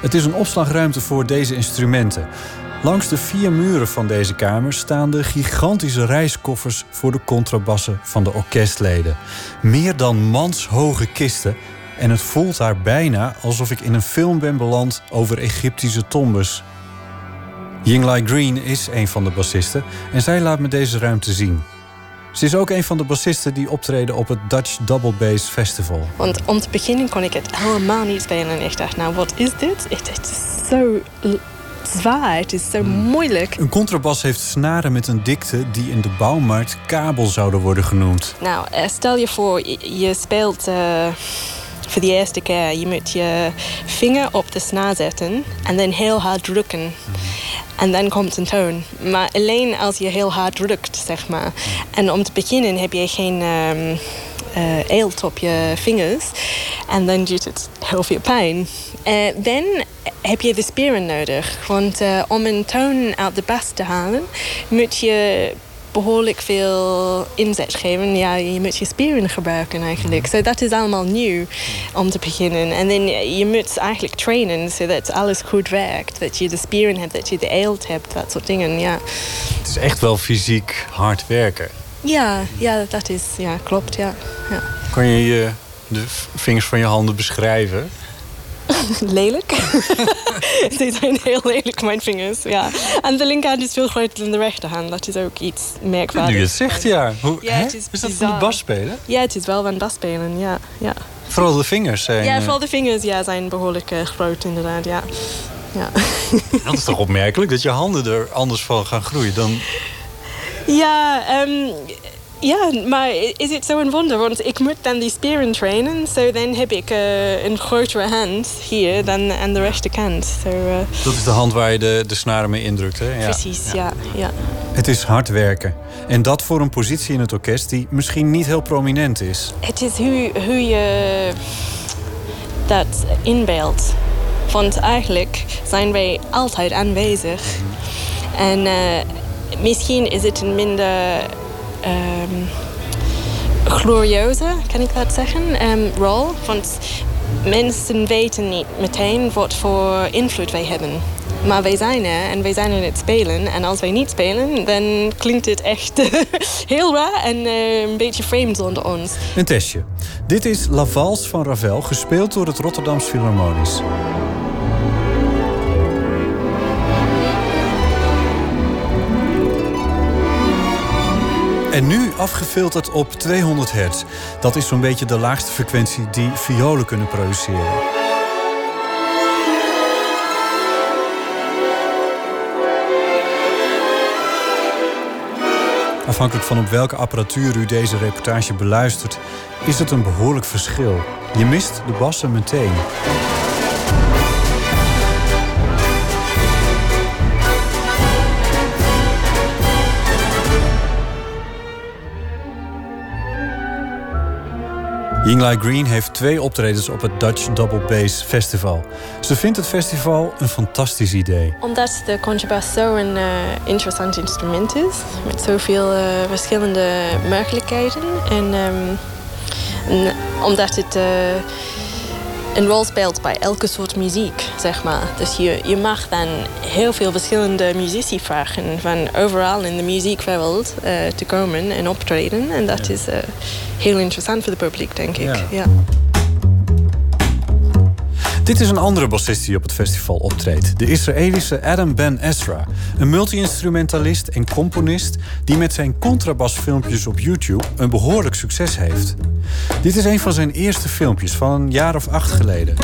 Het is een opslagruimte voor deze instrumenten. Langs de vier muren van deze kamer staan de gigantische reiskoffers voor de contrabassen van de orkestleden. Meer dan manshoge kisten En het voelt daar bijna alsof ik in een film ben beland over Egyptische tombes. Yingli Green is een van de bassisten en zij laat me deze ruimte zien. Ze is ook een van de bassisten die optreden op het Dutch Double Bass Festival. Want om te beginnen kon ik het helemaal niet spelen. En ik dacht, nou, wat is dit? Het, is zo l- zwaar, het is zo moeilijk. Een contrabas heeft snaren met een dikte die in de bouwmarkt kabel zouden worden genoemd. Nou, eh, stel je voor, je, speelt eh, voor de eerste keer. Je moet je vinger op de snaar zetten en dan heel hard drukken. En dan komt een toon. Maar alleen als je heel hard drukt, zeg maar. En om te beginnen heb je geen ehm eh, eelt op je vingers. En dan doet het heel veel pijn. Eh, dan heb je de spieren nodig. Want eh, om een toon uit de bas te halen, moet je behoorlijk veel inzet geven. Ja, je moet je spieren gebruiken eigenlijk. So dat is allemaal nieuw om te beginnen. En dan je moet eigenlijk trainen zodat alles goed werkt. Dat je de spieren hebt, dat je de eelt hebt, dat soort dingen. Ja, Het is echt wel fysiek hard werken. Ja, ja dat is, ja, klopt, ja. ja. Kan je je de vingers van je handen beschrijven? Lelijk. Ze zijn heel lelijk, mijn vingers. Ja. En de linkerhand is veel groter dan de rechterhand. Dat is ook iets merkwaardigs. Nu je het zegt, ja. Hoe, Ja, het is is dat van de bas spelen? Ja, het is wel van bas spelen, ja. ja. Vooral de vingers zijn... Ja, eh, vooral de vingers ja, zijn behoorlijk eh, groot inderdaad, ja. Ja. Dat is toch opmerkelijk dat je handen er anders van gaan groeien dan... ja, ehm, ja, maar is het zo'n wonder? Want ik moet dan die spieren trainen. Zo dan heb ik eh, een grotere hand hier dan aan de rechterkant. Zo, eh, Dat is de hand waar je de, de snaren mee indrukt, hè? Ja. Precies, ja. ja. Het is hard werken. En dat voor een positie in het orkest die misschien niet heel prominent is. Het is hoe, hoe je dat inbeeldt. Want eigenlijk zijn wij altijd aanwezig. En eh, misschien is het een minder ehm glorieuze, kan ik dat zeggen, ehm, rol. Want mensen weten niet meteen wat voor invloed wij hebben. Maar wij zijn er en wij zijn aan het spelen. En als wij niet spelen, dan klinkt het echt heel raar en eh, een beetje vreemd onder ons. Een testje. Dit is La Valse van Ravel, gespeeld door het Rotterdams Philharmonisch. En nu afgefilterd op 200 hertz. Dat is zo'n beetje de laagste frequentie die violen kunnen produceren. Afhankelijk van op welke apparatuur u deze reportage beluistert, is het een behoorlijk verschil. Je mist de bassen meteen. Yingli Green heeft twee optredens op het Dutch Double Bass Festival. Ze vindt het festival een fantastisch idee. Omdat de contrabas zo'n eh, interessant instrument is, met zoveel eh, verschillende mogelijkheden. En, ehm, omdat het eh, een rol speelt bij elke soort muziek, zeg maar. Dus je, je mag dan heel veel verschillende muzici vragen van overal in de muziekwereld eh, te komen en optreden. En dat is eh, heel interessant voor het publiek, denk ik. Ja. Ja. Dit is een andere bassist die op het festival optreedt. De Israëlische Adam Ben Ezra. Een multi-instrumentalist en componist... die met zijn contrabasfilmpjes op YouTube een behoorlijk succes heeft. Dit is een van zijn eerste filmpjes van een jaar of acht geleden.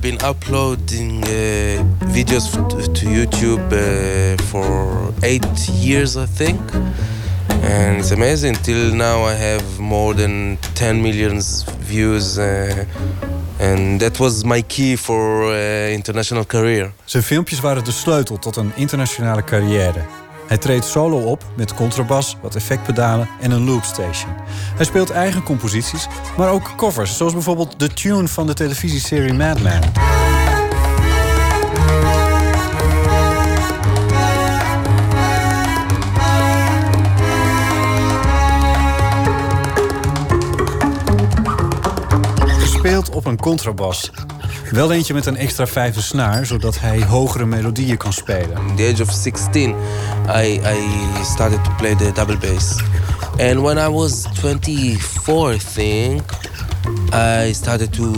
I've been uploading uh, videos to YouTube uh, for eight years, I think. And it's amazing. Till now, I have more than 10 million views. Uh, and that was my key for uh, international career. Zijn filmpjes waren de sleutel tot een internationale carrière. Hij treedt solo op met contrabas, wat effectpedalen en een loopstation. Hij speelt eigen composities, maar ook covers, zoals bijvoorbeeld de tune van de televisieserie Mad Men. Gespeeld op een contrabas. Wel eentje met een extra vijfde snaar, zodat hij hogere melodieën kan spelen. At the age of 16, I, I started to play the double bass. And when I was 24, I think, I started to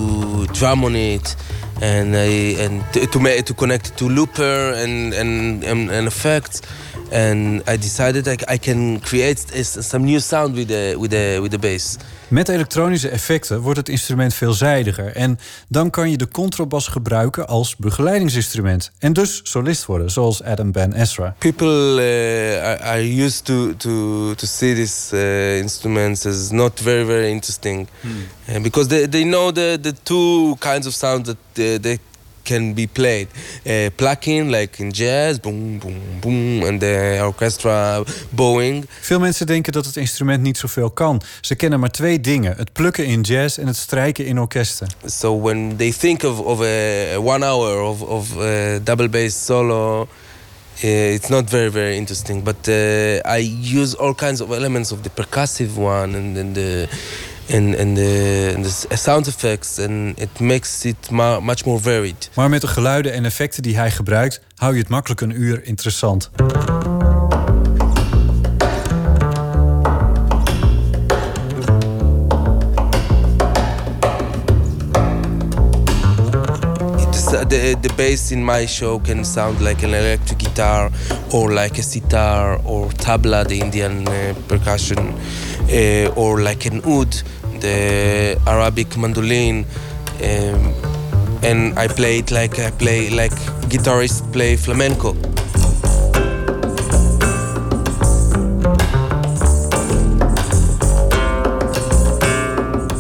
drum on it and I, and to, make, to connect to looper and, and, and, effects. And I decided I, I can create some new sound with the, with the, with the bass. Met elektronische effecten wordt het instrument veelzijdiger. En dan kan je de contrabas gebruiken als begeleidingsinstrument. En dus solist worden, zoals Adam Ben Ezra. People uh, are, are used to, to, to see these uh, instruments as not very, very interesting. Uh, because they, they know the, the two kinds of sounds that they can be played. Uh, plucking, like in jazz, boom, boom, boom, and the orchestra bowing. Veel mensen denken dat het instrument niet zoveel kan. Ze kennen maar twee dingen: het plukken in jazz en het strijken in orkesten. So when they think of, of a, one hour of, of uh, double bass solo, uh, it's not very very interesting. But uh, I use all kinds of elements of the percussive one and, and the and, and the, and the s- sound effects, and it makes it much more varied. Maar met de geluiden en effecten die hij gebruikt, hou je het makkelijk een uur interessant. Uh, the, the bass in my show can sound like an electric guitar or like a sitar or tabla, the Indian uh, percussion, uh, or like an oud, the Arabic mandolin. Um, and I play it like I play like guitarists play flamenco.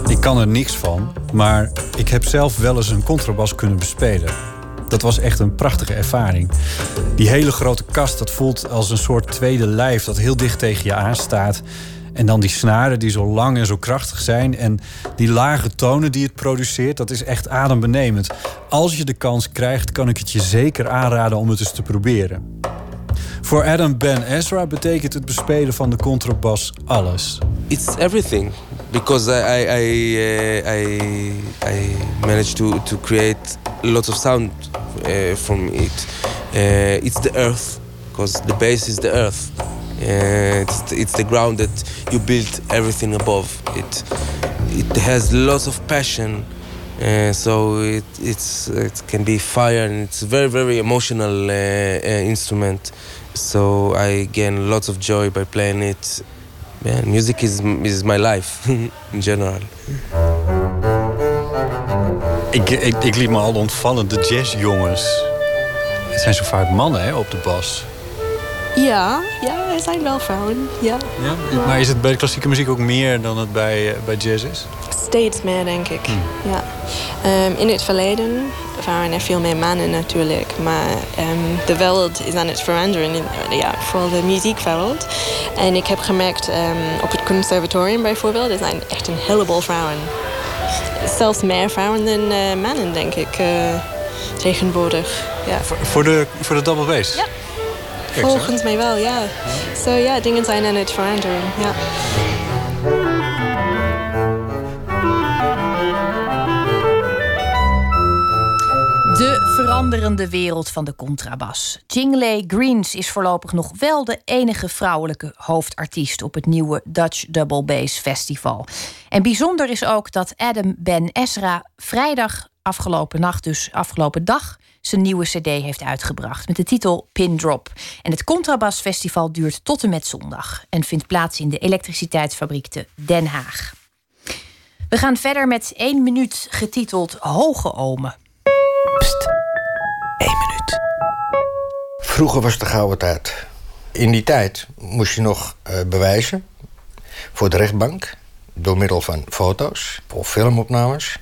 Ik kan er niks van, maar ik heb zelf wel eens een contrabas kunnen bespelen. Dat was echt een prachtige ervaring. Die hele grote kast, dat voelt als een soort tweede lijf dat heel dicht tegen je aanstaat. En dan die snaren die zo lang en zo krachtig zijn. En die lage tonen die het produceert, dat is echt adembenemend. Als je de kans krijgt, kan ik het je zeker aanraden om het eens te proberen. Voor Adam Ben Ezra betekent het bespelen van de contrabas alles. It's everything because I I I, uh, I, managed to, to create lots of sound uh, from it. Uh, it's the earth because the base is the earth. Uh, it's, the, it's the ground that you build everything above. It it has lots of passion. Uh, so it it's it can be fire and it's very very emotional uh, uh, instrument. So I gain lots of joy by playing it. Man, music is is my life in general. Ik, ik, ik liet me al ontvallen, de jazzjongens. Het zijn zo vaak mannen hè, op de bas. Ja, ja, er zijn wel vrouwen. Ja. Ja? Maar is het bij de klassieke muziek ook meer dan het bij, eh, bij jazz is? Steeds meer, denk ik. Ja. Ehm, in het verleden waren er veel meer mannen natuurlijk. Maar ehm, de wereld is aan het veranderen. In, ja, vooral de muziekwereld. En ik heb gemerkt ehm, op het conservatorium bijvoorbeeld... er zijn echt een heleboel vrouwen. Zelfs meer vrouwen dan eh, mannen, denk ik, eh, tegenwoordig. Ja. Voor de, voor de double bass? Ja. Volgens mij wel, ja. Zo ja, dingen zijn aan het veranderen. Ja. De veranderende wereld van de contrabas. Jingley Greens is voorlopig nog wel de enige vrouwelijke hoofdartiest op het nieuwe Dutch Double Bass Festival. En bijzonder is ook dat Adam Ben Ezra vrijdag afgelopen nacht, dus afgelopen dag, zijn nieuwe CD heeft uitgebracht met de titel Pin Drop. En het Contrabas Festival duurt tot en met zondag en vindt plaats in de elektriciteitsfabriek te Den Haag. We gaan verder met één minuut getiteld Hoge Omen. Vroeger was de gouden tijd. In die tijd moest je nog eh, bewijzen voor de rechtbank... door middel van foto's of filmopnames...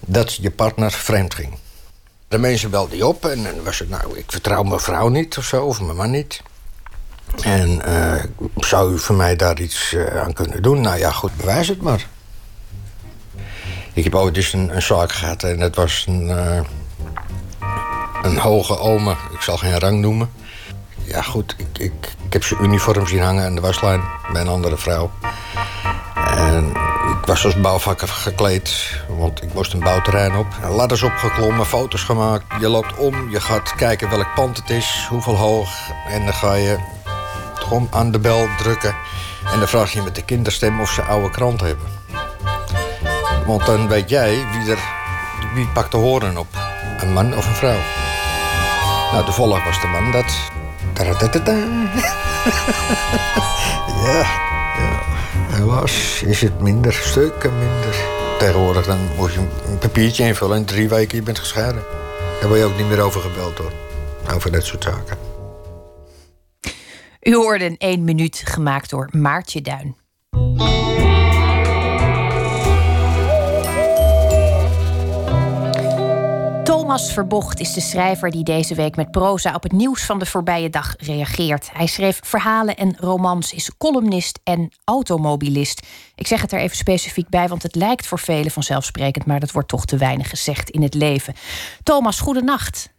dat je partner vreemd ging. De mensen belden je op en dan was het... nou, ik vertrouw mijn vrouw niet of zo, of mijn man niet. En eh, zou u voor mij daar iets eh, aan kunnen doen? Nou ja, goed, bewijs het maar. Ik heb ooit eens een, een zaak gehad en dat was een... eh, een hoge ome, ik zal geen rang noemen. Ja, goed, ik, ik, ik heb zijn uniform zien hangen aan de waslijn bij een andere vrouw. En ik was als bouwvakker gekleed, want ik moest een bouwterrein op. Ladders opgeklommen, foto's gemaakt. Je loopt om, je gaat kijken welk pand het is, hoeveel hoog. En dan ga je gewoon aan de bel drukken. En dan vraag je met de kinderstem of ze oude krant hebben. Want dan weet jij wie, er, wie pakt de horen op. Een man of een vrouw. Nou, volg was de man dat... Ja, ja. Helaas is het minder, stukken minder. Tegenwoordig dan moet je een papiertje invullen en drie weken je bent gescheiden. Daar word je ook niet meer over gebeld hoor. Over dat soort zaken. U hoorde een 1 minuut gemaakt door Maartje Duin. Thomas Verbocht is de schrijver die deze week met proza op het nieuws van de voorbije dag reageert. Hij schreef verhalen en romans, is columnist en automobilist. Ik zeg het er even specifiek bij, want het lijkt voor velen vanzelfsprekend, maar dat wordt toch te weinig gezegd in het leven. Thomas, goedenacht.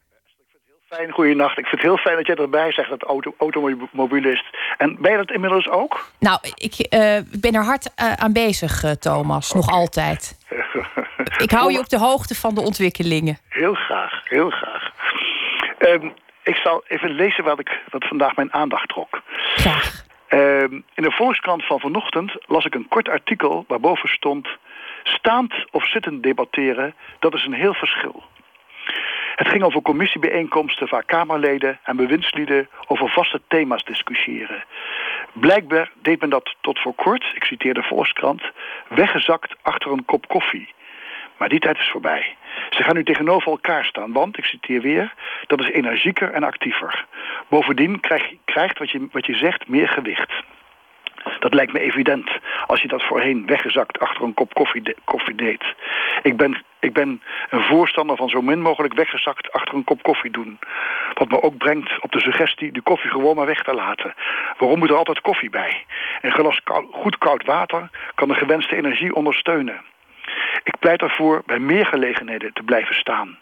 Fijn, goeienacht. Ik vind het heel fijn dat jij erbij zegt, dat auto, automobilist. En ben je dat inmiddels ook? Nou, ik uh, ben er hard uh, aan bezig, uh, Thomas. Nog altijd. ik hou je op de hoogte van de ontwikkelingen. Heel graag, heel graag. Um, ik zal even lezen wat, ik, wat vandaag mijn aandacht trok. Graag. Um, in de Volkskrant van vanochtend las ik een kort artikel waarboven stond... staand of zittend debatteren, dat is een heel verschil. Het ging over commissiebijeenkomsten waar Kamerleden en bewindslieden over vaste thema's discussiëren. Blijkbaar deed men dat tot voor kort, ik citeer de Volkskrant, weggezakt achter een kop koffie. Maar die tijd is voorbij. Ze gaan nu tegenover elkaar staan, want, ik citeer weer, dat is energieker en actiever. Bovendien krijg, krijgt wat je, wat je zegt meer gewicht. Dat lijkt me evident als je dat voorheen weggezakt achter een kop koffie, koffie deed. Ik ben, ik ben een voorstander van zo min mogelijk weggezakt achter een kop koffie doen. Wat me ook brengt op de suggestie de koffie gewoon maar weg te laten. Waarom moet er altijd koffie bij? Een glas goed koud water kan de gewenste energie ondersteunen. Ik pleit ervoor bij meer gelegenheden te blijven staan.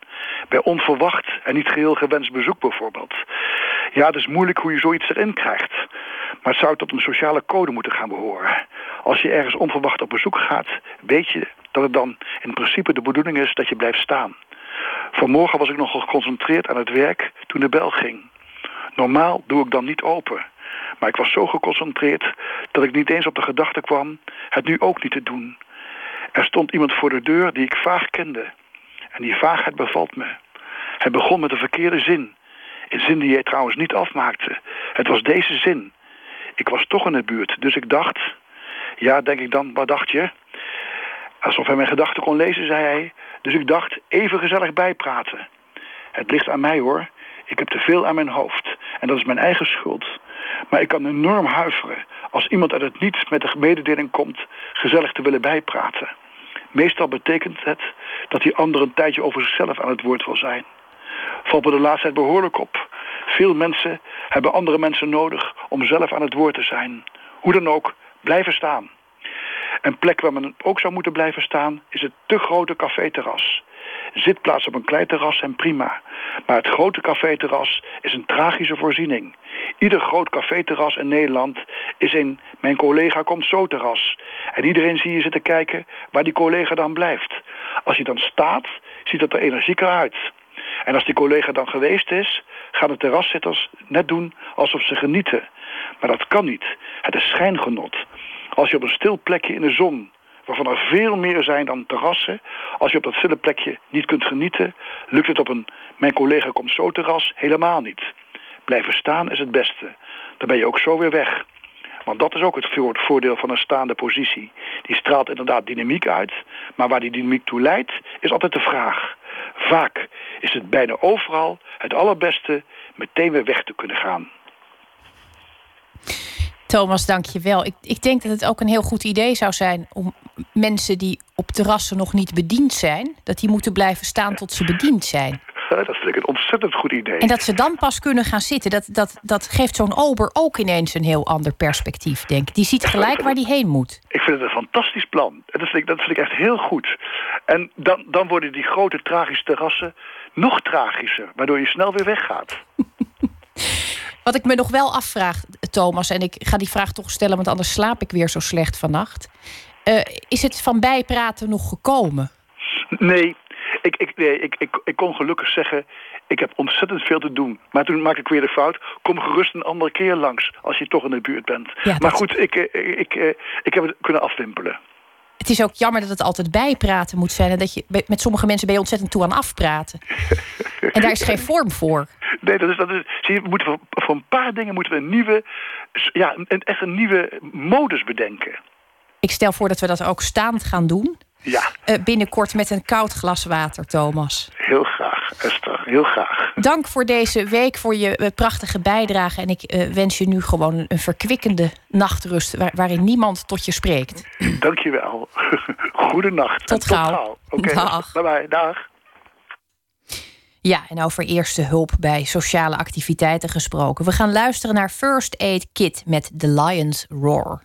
Bij onverwacht en niet geheel gewenst bezoek bijvoorbeeld. Ja, het is moeilijk hoe je zoiets erin krijgt. Maar het zou tot een sociale code moeten gaan behoren. Als je ergens onverwacht op bezoek gaat, weet je dat het dan in principe de bedoeling is dat je blijft staan. Vanmorgen was ik nog geconcentreerd aan het werk toen de bel ging. Normaal doe ik dan niet open. Maar ik was zo geconcentreerd dat ik niet eens op de gedachte kwam het nu ook niet te doen. Er stond iemand voor de deur die ik vaag kende. En die vaagheid bevalt me. Hij begon met een verkeerde zin. Een zin die hij trouwens niet afmaakte. Het was deze zin. Ik was toch in de buurt, dus ik dacht... Ja, denk ik dan, wat dacht je? Alsof hij mijn gedachten kon lezen, zei hij. Dus ik dacht, even gezellig bijpraten. Het ligt aan mij hoor. Ik heb te veel aan mijn hoofd. En dat is mijn eigen schuld. Maar ik kan enorm huiveren als iemand uit het niets met de mededeling komt gezellig te willen bijpraten. Meestal betekent het dat die ander een tijdje over zichzelf aan het woord wil zijn. Valt me de laatste tijd behoorlijk op. Veel mensen hebben andere mensen nodig om zelf aan het woord te zijn. Hoe dan ook, blijven staan. Een plek waar men ook zou moeten blijven staan is het te grote caféterras. Zitplaats op een klein terras zijn prima. Maar het grote caféterras is een tragische voorziening. Ieder groot caféterras in Nederland is een mijn collega komt zo terras. En iedereen zie je zitten kijken waar die collega dan blijft. Als hij dan staat, ziet het er energieker uit. En als die collega dan geweest is, gaan de terraszitters net doen alsof ze genieten. Maar dat kan niet. Het is schijngenot. Als je op een stil plekje in de zon, waarvan er veel meer zijn dan terrassen, als je op dat stille plekje niet kunt genieten, lukt het op een mijn collega komt zo terras helemaal niet. Blijven staan is het beste. Dan ben je ook zo weer weg. Want dat is ook het voordeel van een staande positie. Die straalt inderdaad dynamiek uit, maar waar die dynamiek toe leidt, is altijd de vraag. Vaak is het bijna overal het allerbeste meteen weer weg te kunnen gaan. Thomas, dank je wel. Ik, ik denk dat het ook een heel goed idee zou zijn om mensen die op terrassen nog niet bediend zijn, dat die moeten blijven staan tot ze bediend zijn. Dat vind ik een ontzettend goed idee. En dat ze dan pas kunnen gaan zitten. Dat, dat, dat geeft zo'n ober ook ineens een heel ander perspectief, denk ik. Die ziet gelijk waar die heen moet. Ik vind het een fantastisch plan. Dat vind ik, dat vind ik echt heel goed. En dan, dan worden die grote tragische terrassen nog tragischer. Waardoor je snel weer weggaat. Wat ik me nog wel afvraag, Thomas... en ik ga die vraag toch stellen, want anders slaap ik weer zo slecht vannacht... Eh, is het van bijpraten nog gekomen? Nee, ik, ik, nee ik, ik, ik kon gelukkig zeggen... ik heb ontzettend veel te doen. Maar toen maak ik weer de fout. Kom gerust een andere keer langs als je toch in de buurt bent. Ja, maar goed, ik, eh, ik, ik, ik heb het kunnen afwimpelen. Het is ook jammer dat het altijd bijpraten moet zijn. En dat je met sommige mensen ben je ontzettend toe aan afpraten. En daar is geen vorm voor. Nee, dat is, dat is, zie je, moeten voor, voor een paar dingen moeten we een nieuwe... Ja, een, echt een nieuwe modus bedenken. Ik stel voor dat we dat ook staand gaan doen. Ja, Eh, binnenkort met een koud glas water, Thomas. heel graag, Esther. Heel graag. Dank voor deze week, voor je eh, prachtige bijdrage. En ik eh, wens je nu gewoon een, verkwikkende nachtrust... waar- waarin niemand tot je spreekt. Dankjewel. Goedenacht. Tot gauw. Oké, Dag. bye bye. Dag. Ja, en over eerste hulp bij sociale activiteiten gesproken. We gaan luisteren naar First Aid Kit met The Lion's Roar.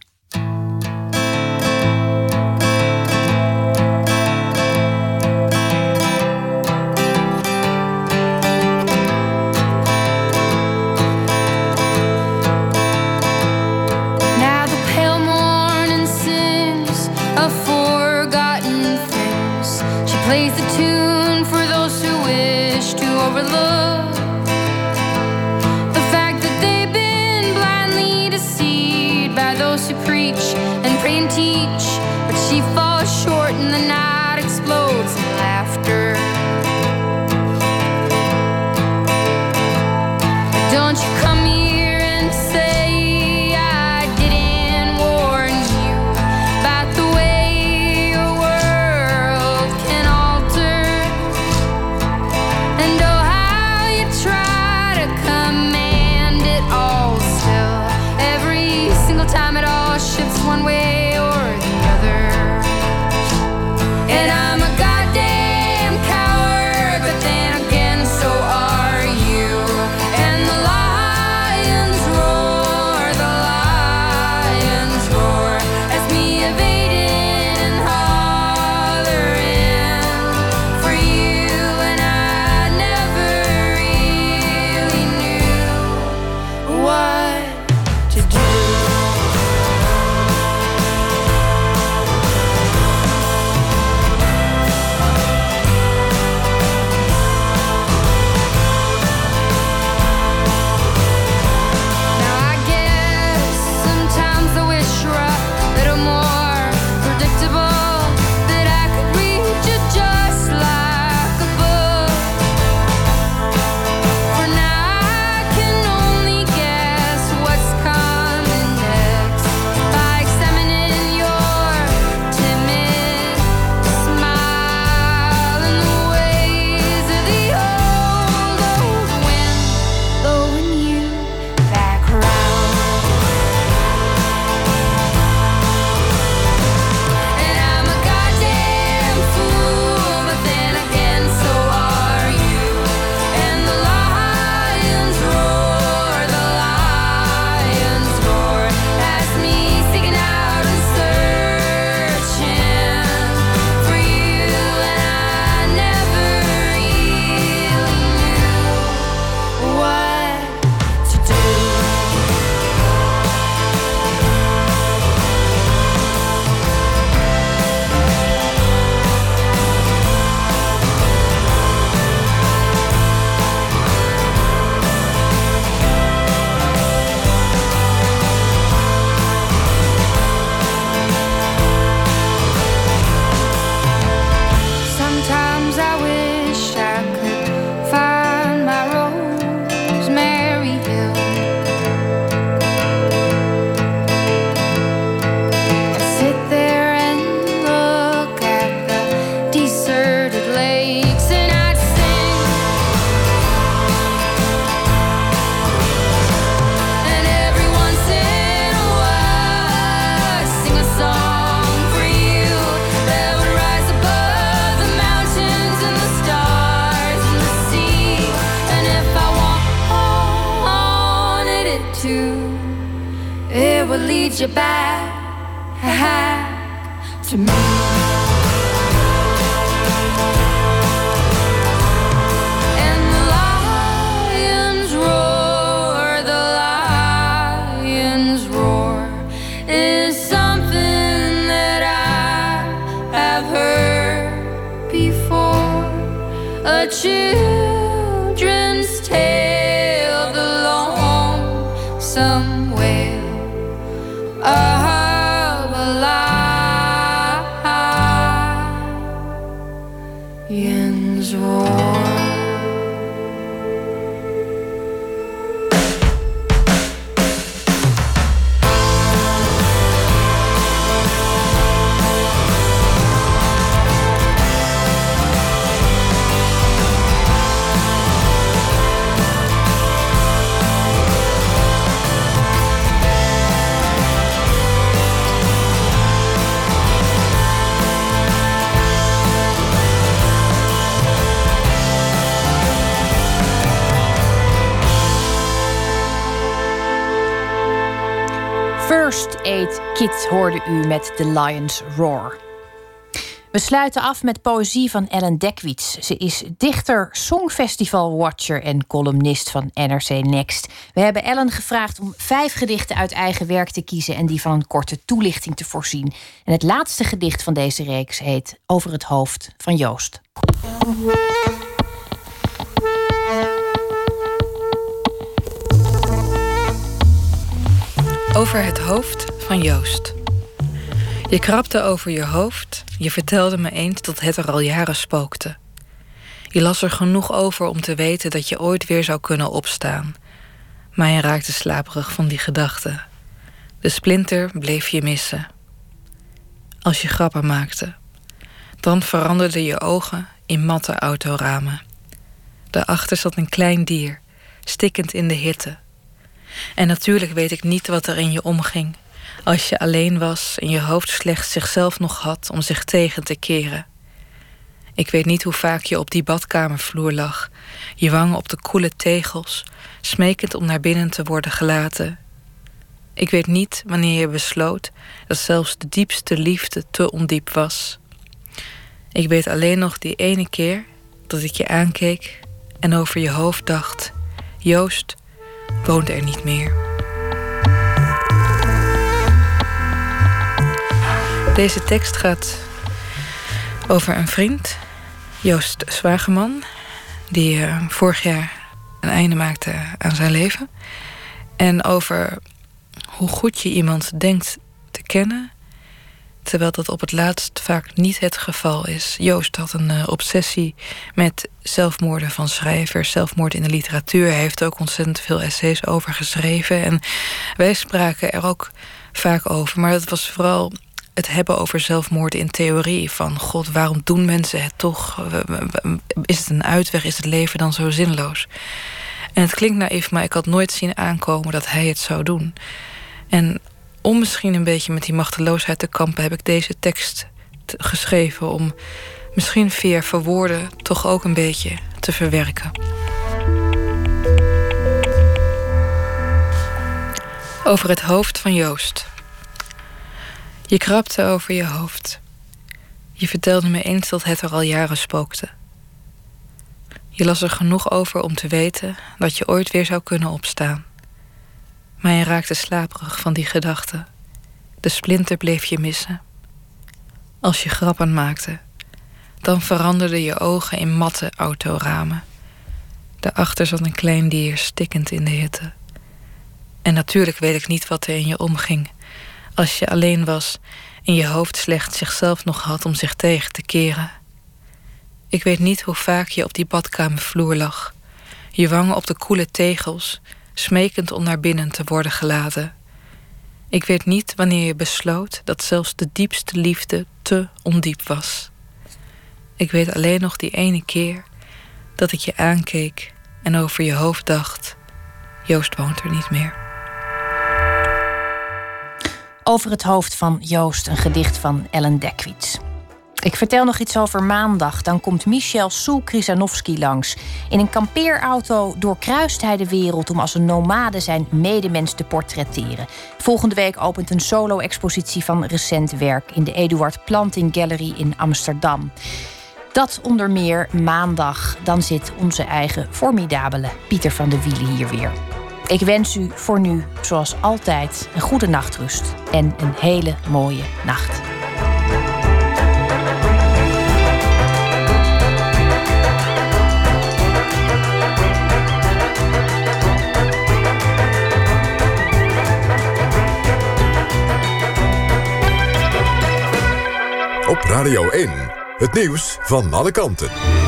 U met The Lion's Roar. We sluiten af met poëzie van Ellen Dekwits. Ze is dichter, songfestival-watcher en columnist van NRC Next. We hebben Ellen gevraagd om vijf gedichten uit eigen werk te kiezen en die van een korte toelichting te voorzien. En het laatste gedicht van deze reeks heet Over het hoofd van Joost. Over het hoofd van Joost. Je krabde over je hoofd, je vertelde me eens dat het er al jaren spookte. Je las er genoeg over om te weten dat je ooit weer zou kunnen opstaan. Maar je raakte slaperig van die gedachte. De splinter bleef je missen. Als je grappen maakte, dan veranderden je ogen in matte autoramen. Daarachter zat een klein dier, stikkend in de hitte. En natuurlijk weet ik niet wat er in je omging. Als je alleen was en je hoofd slechts zichzelf nog had om zich tegen te keren. Ik weet niet hoe vaak je op die badkamervloer lag, je wangen op de koele tegels, smekend om naar binnen te worden gelaten. Ik weet niet wanneer je besloot dat zelfs de diepste liefde te ondiep was. Ik weet alleen nog die ene keer dat ik je aankeek en over je hoofd dacht: Joost woont er niet meer. Deze tekst gaat over een vriend, Joost Zwageman, die eh, vorig jaar een einde maakte aan zijn leven. En over hoe goed je iemand denkt te kennen, terwijl dat op het laatst vaak niet het geval is. Joost had een eh, obsessie met zelfmoorden van schrijvers, zelfmoord in de literatuur. Hij heeft ook ontzettend veel essays over geschreven. En wij spraken er ook vaak over. Maar het was vooral het hebben over zelfmoorden in theorie. Van god, waarom doen mensen het toch? Is het een uitweg? Is het leven dan zo zinloos? En het klinkt naïef, maar ik had nooit zien aankomen dat hij het zou doen. En om misschien een beetje met die machteloosheid te kampen, heb ik deze tekst geschreven om misschien via verwoorden toch ook een beetje te verwerken. Over het hoofd van Joost. Je krabde over je hoofd. Je vertelde me eens dat het er al jaren spookte. Je las er genoeg over om te weten dat je ooit weer zou kunnen opstaan. Maar je raakte slaperig van die gedachte. De splinter bleef je missen. Als je grappen maakte, dan veranderden je ogen in matte autoramen. Daarachter zat een klein dier stikkend in de hitte. En natuurlijk weet ik niet wat er in je omging. Als je alleen was en je hoofd slechts zichzelf nog had om zich tegen te keren. Ik weet niet hoe vaak je op die badkamervloer lag. Je wangen op de koele tegels, smekend om naar binnen te worden gelaten. Ik weet niet wanneer je besloot dat zelfs de diepste liefde te ondiep was. Ik weet alleen nog die ene keer dat ik je aankeek en over je hoofd dacht: Joost woont er niet meer. Over het hoofd van Joost, een gedicht van Ellen Dekwits. Ik vertel nog iets over maandag. Dan komt Michel Soel-Krizanovski langs. In een kampeerauto doorkruist hij de wereld om als een nomade zijn medemens te portretteren. Volgende week opent een solo-expositie van recent werk in de Eduard Planting Gallery in Amsterdam. Dat onder meer maandag. Dan zit onze eigen formidabele Pieter van de Wielen hier weer. Ik wens u voor nu, zoals altijd, een goede nachtrust en een hele mooie nacht. Op Radio 1, het nieuws van alle kanten.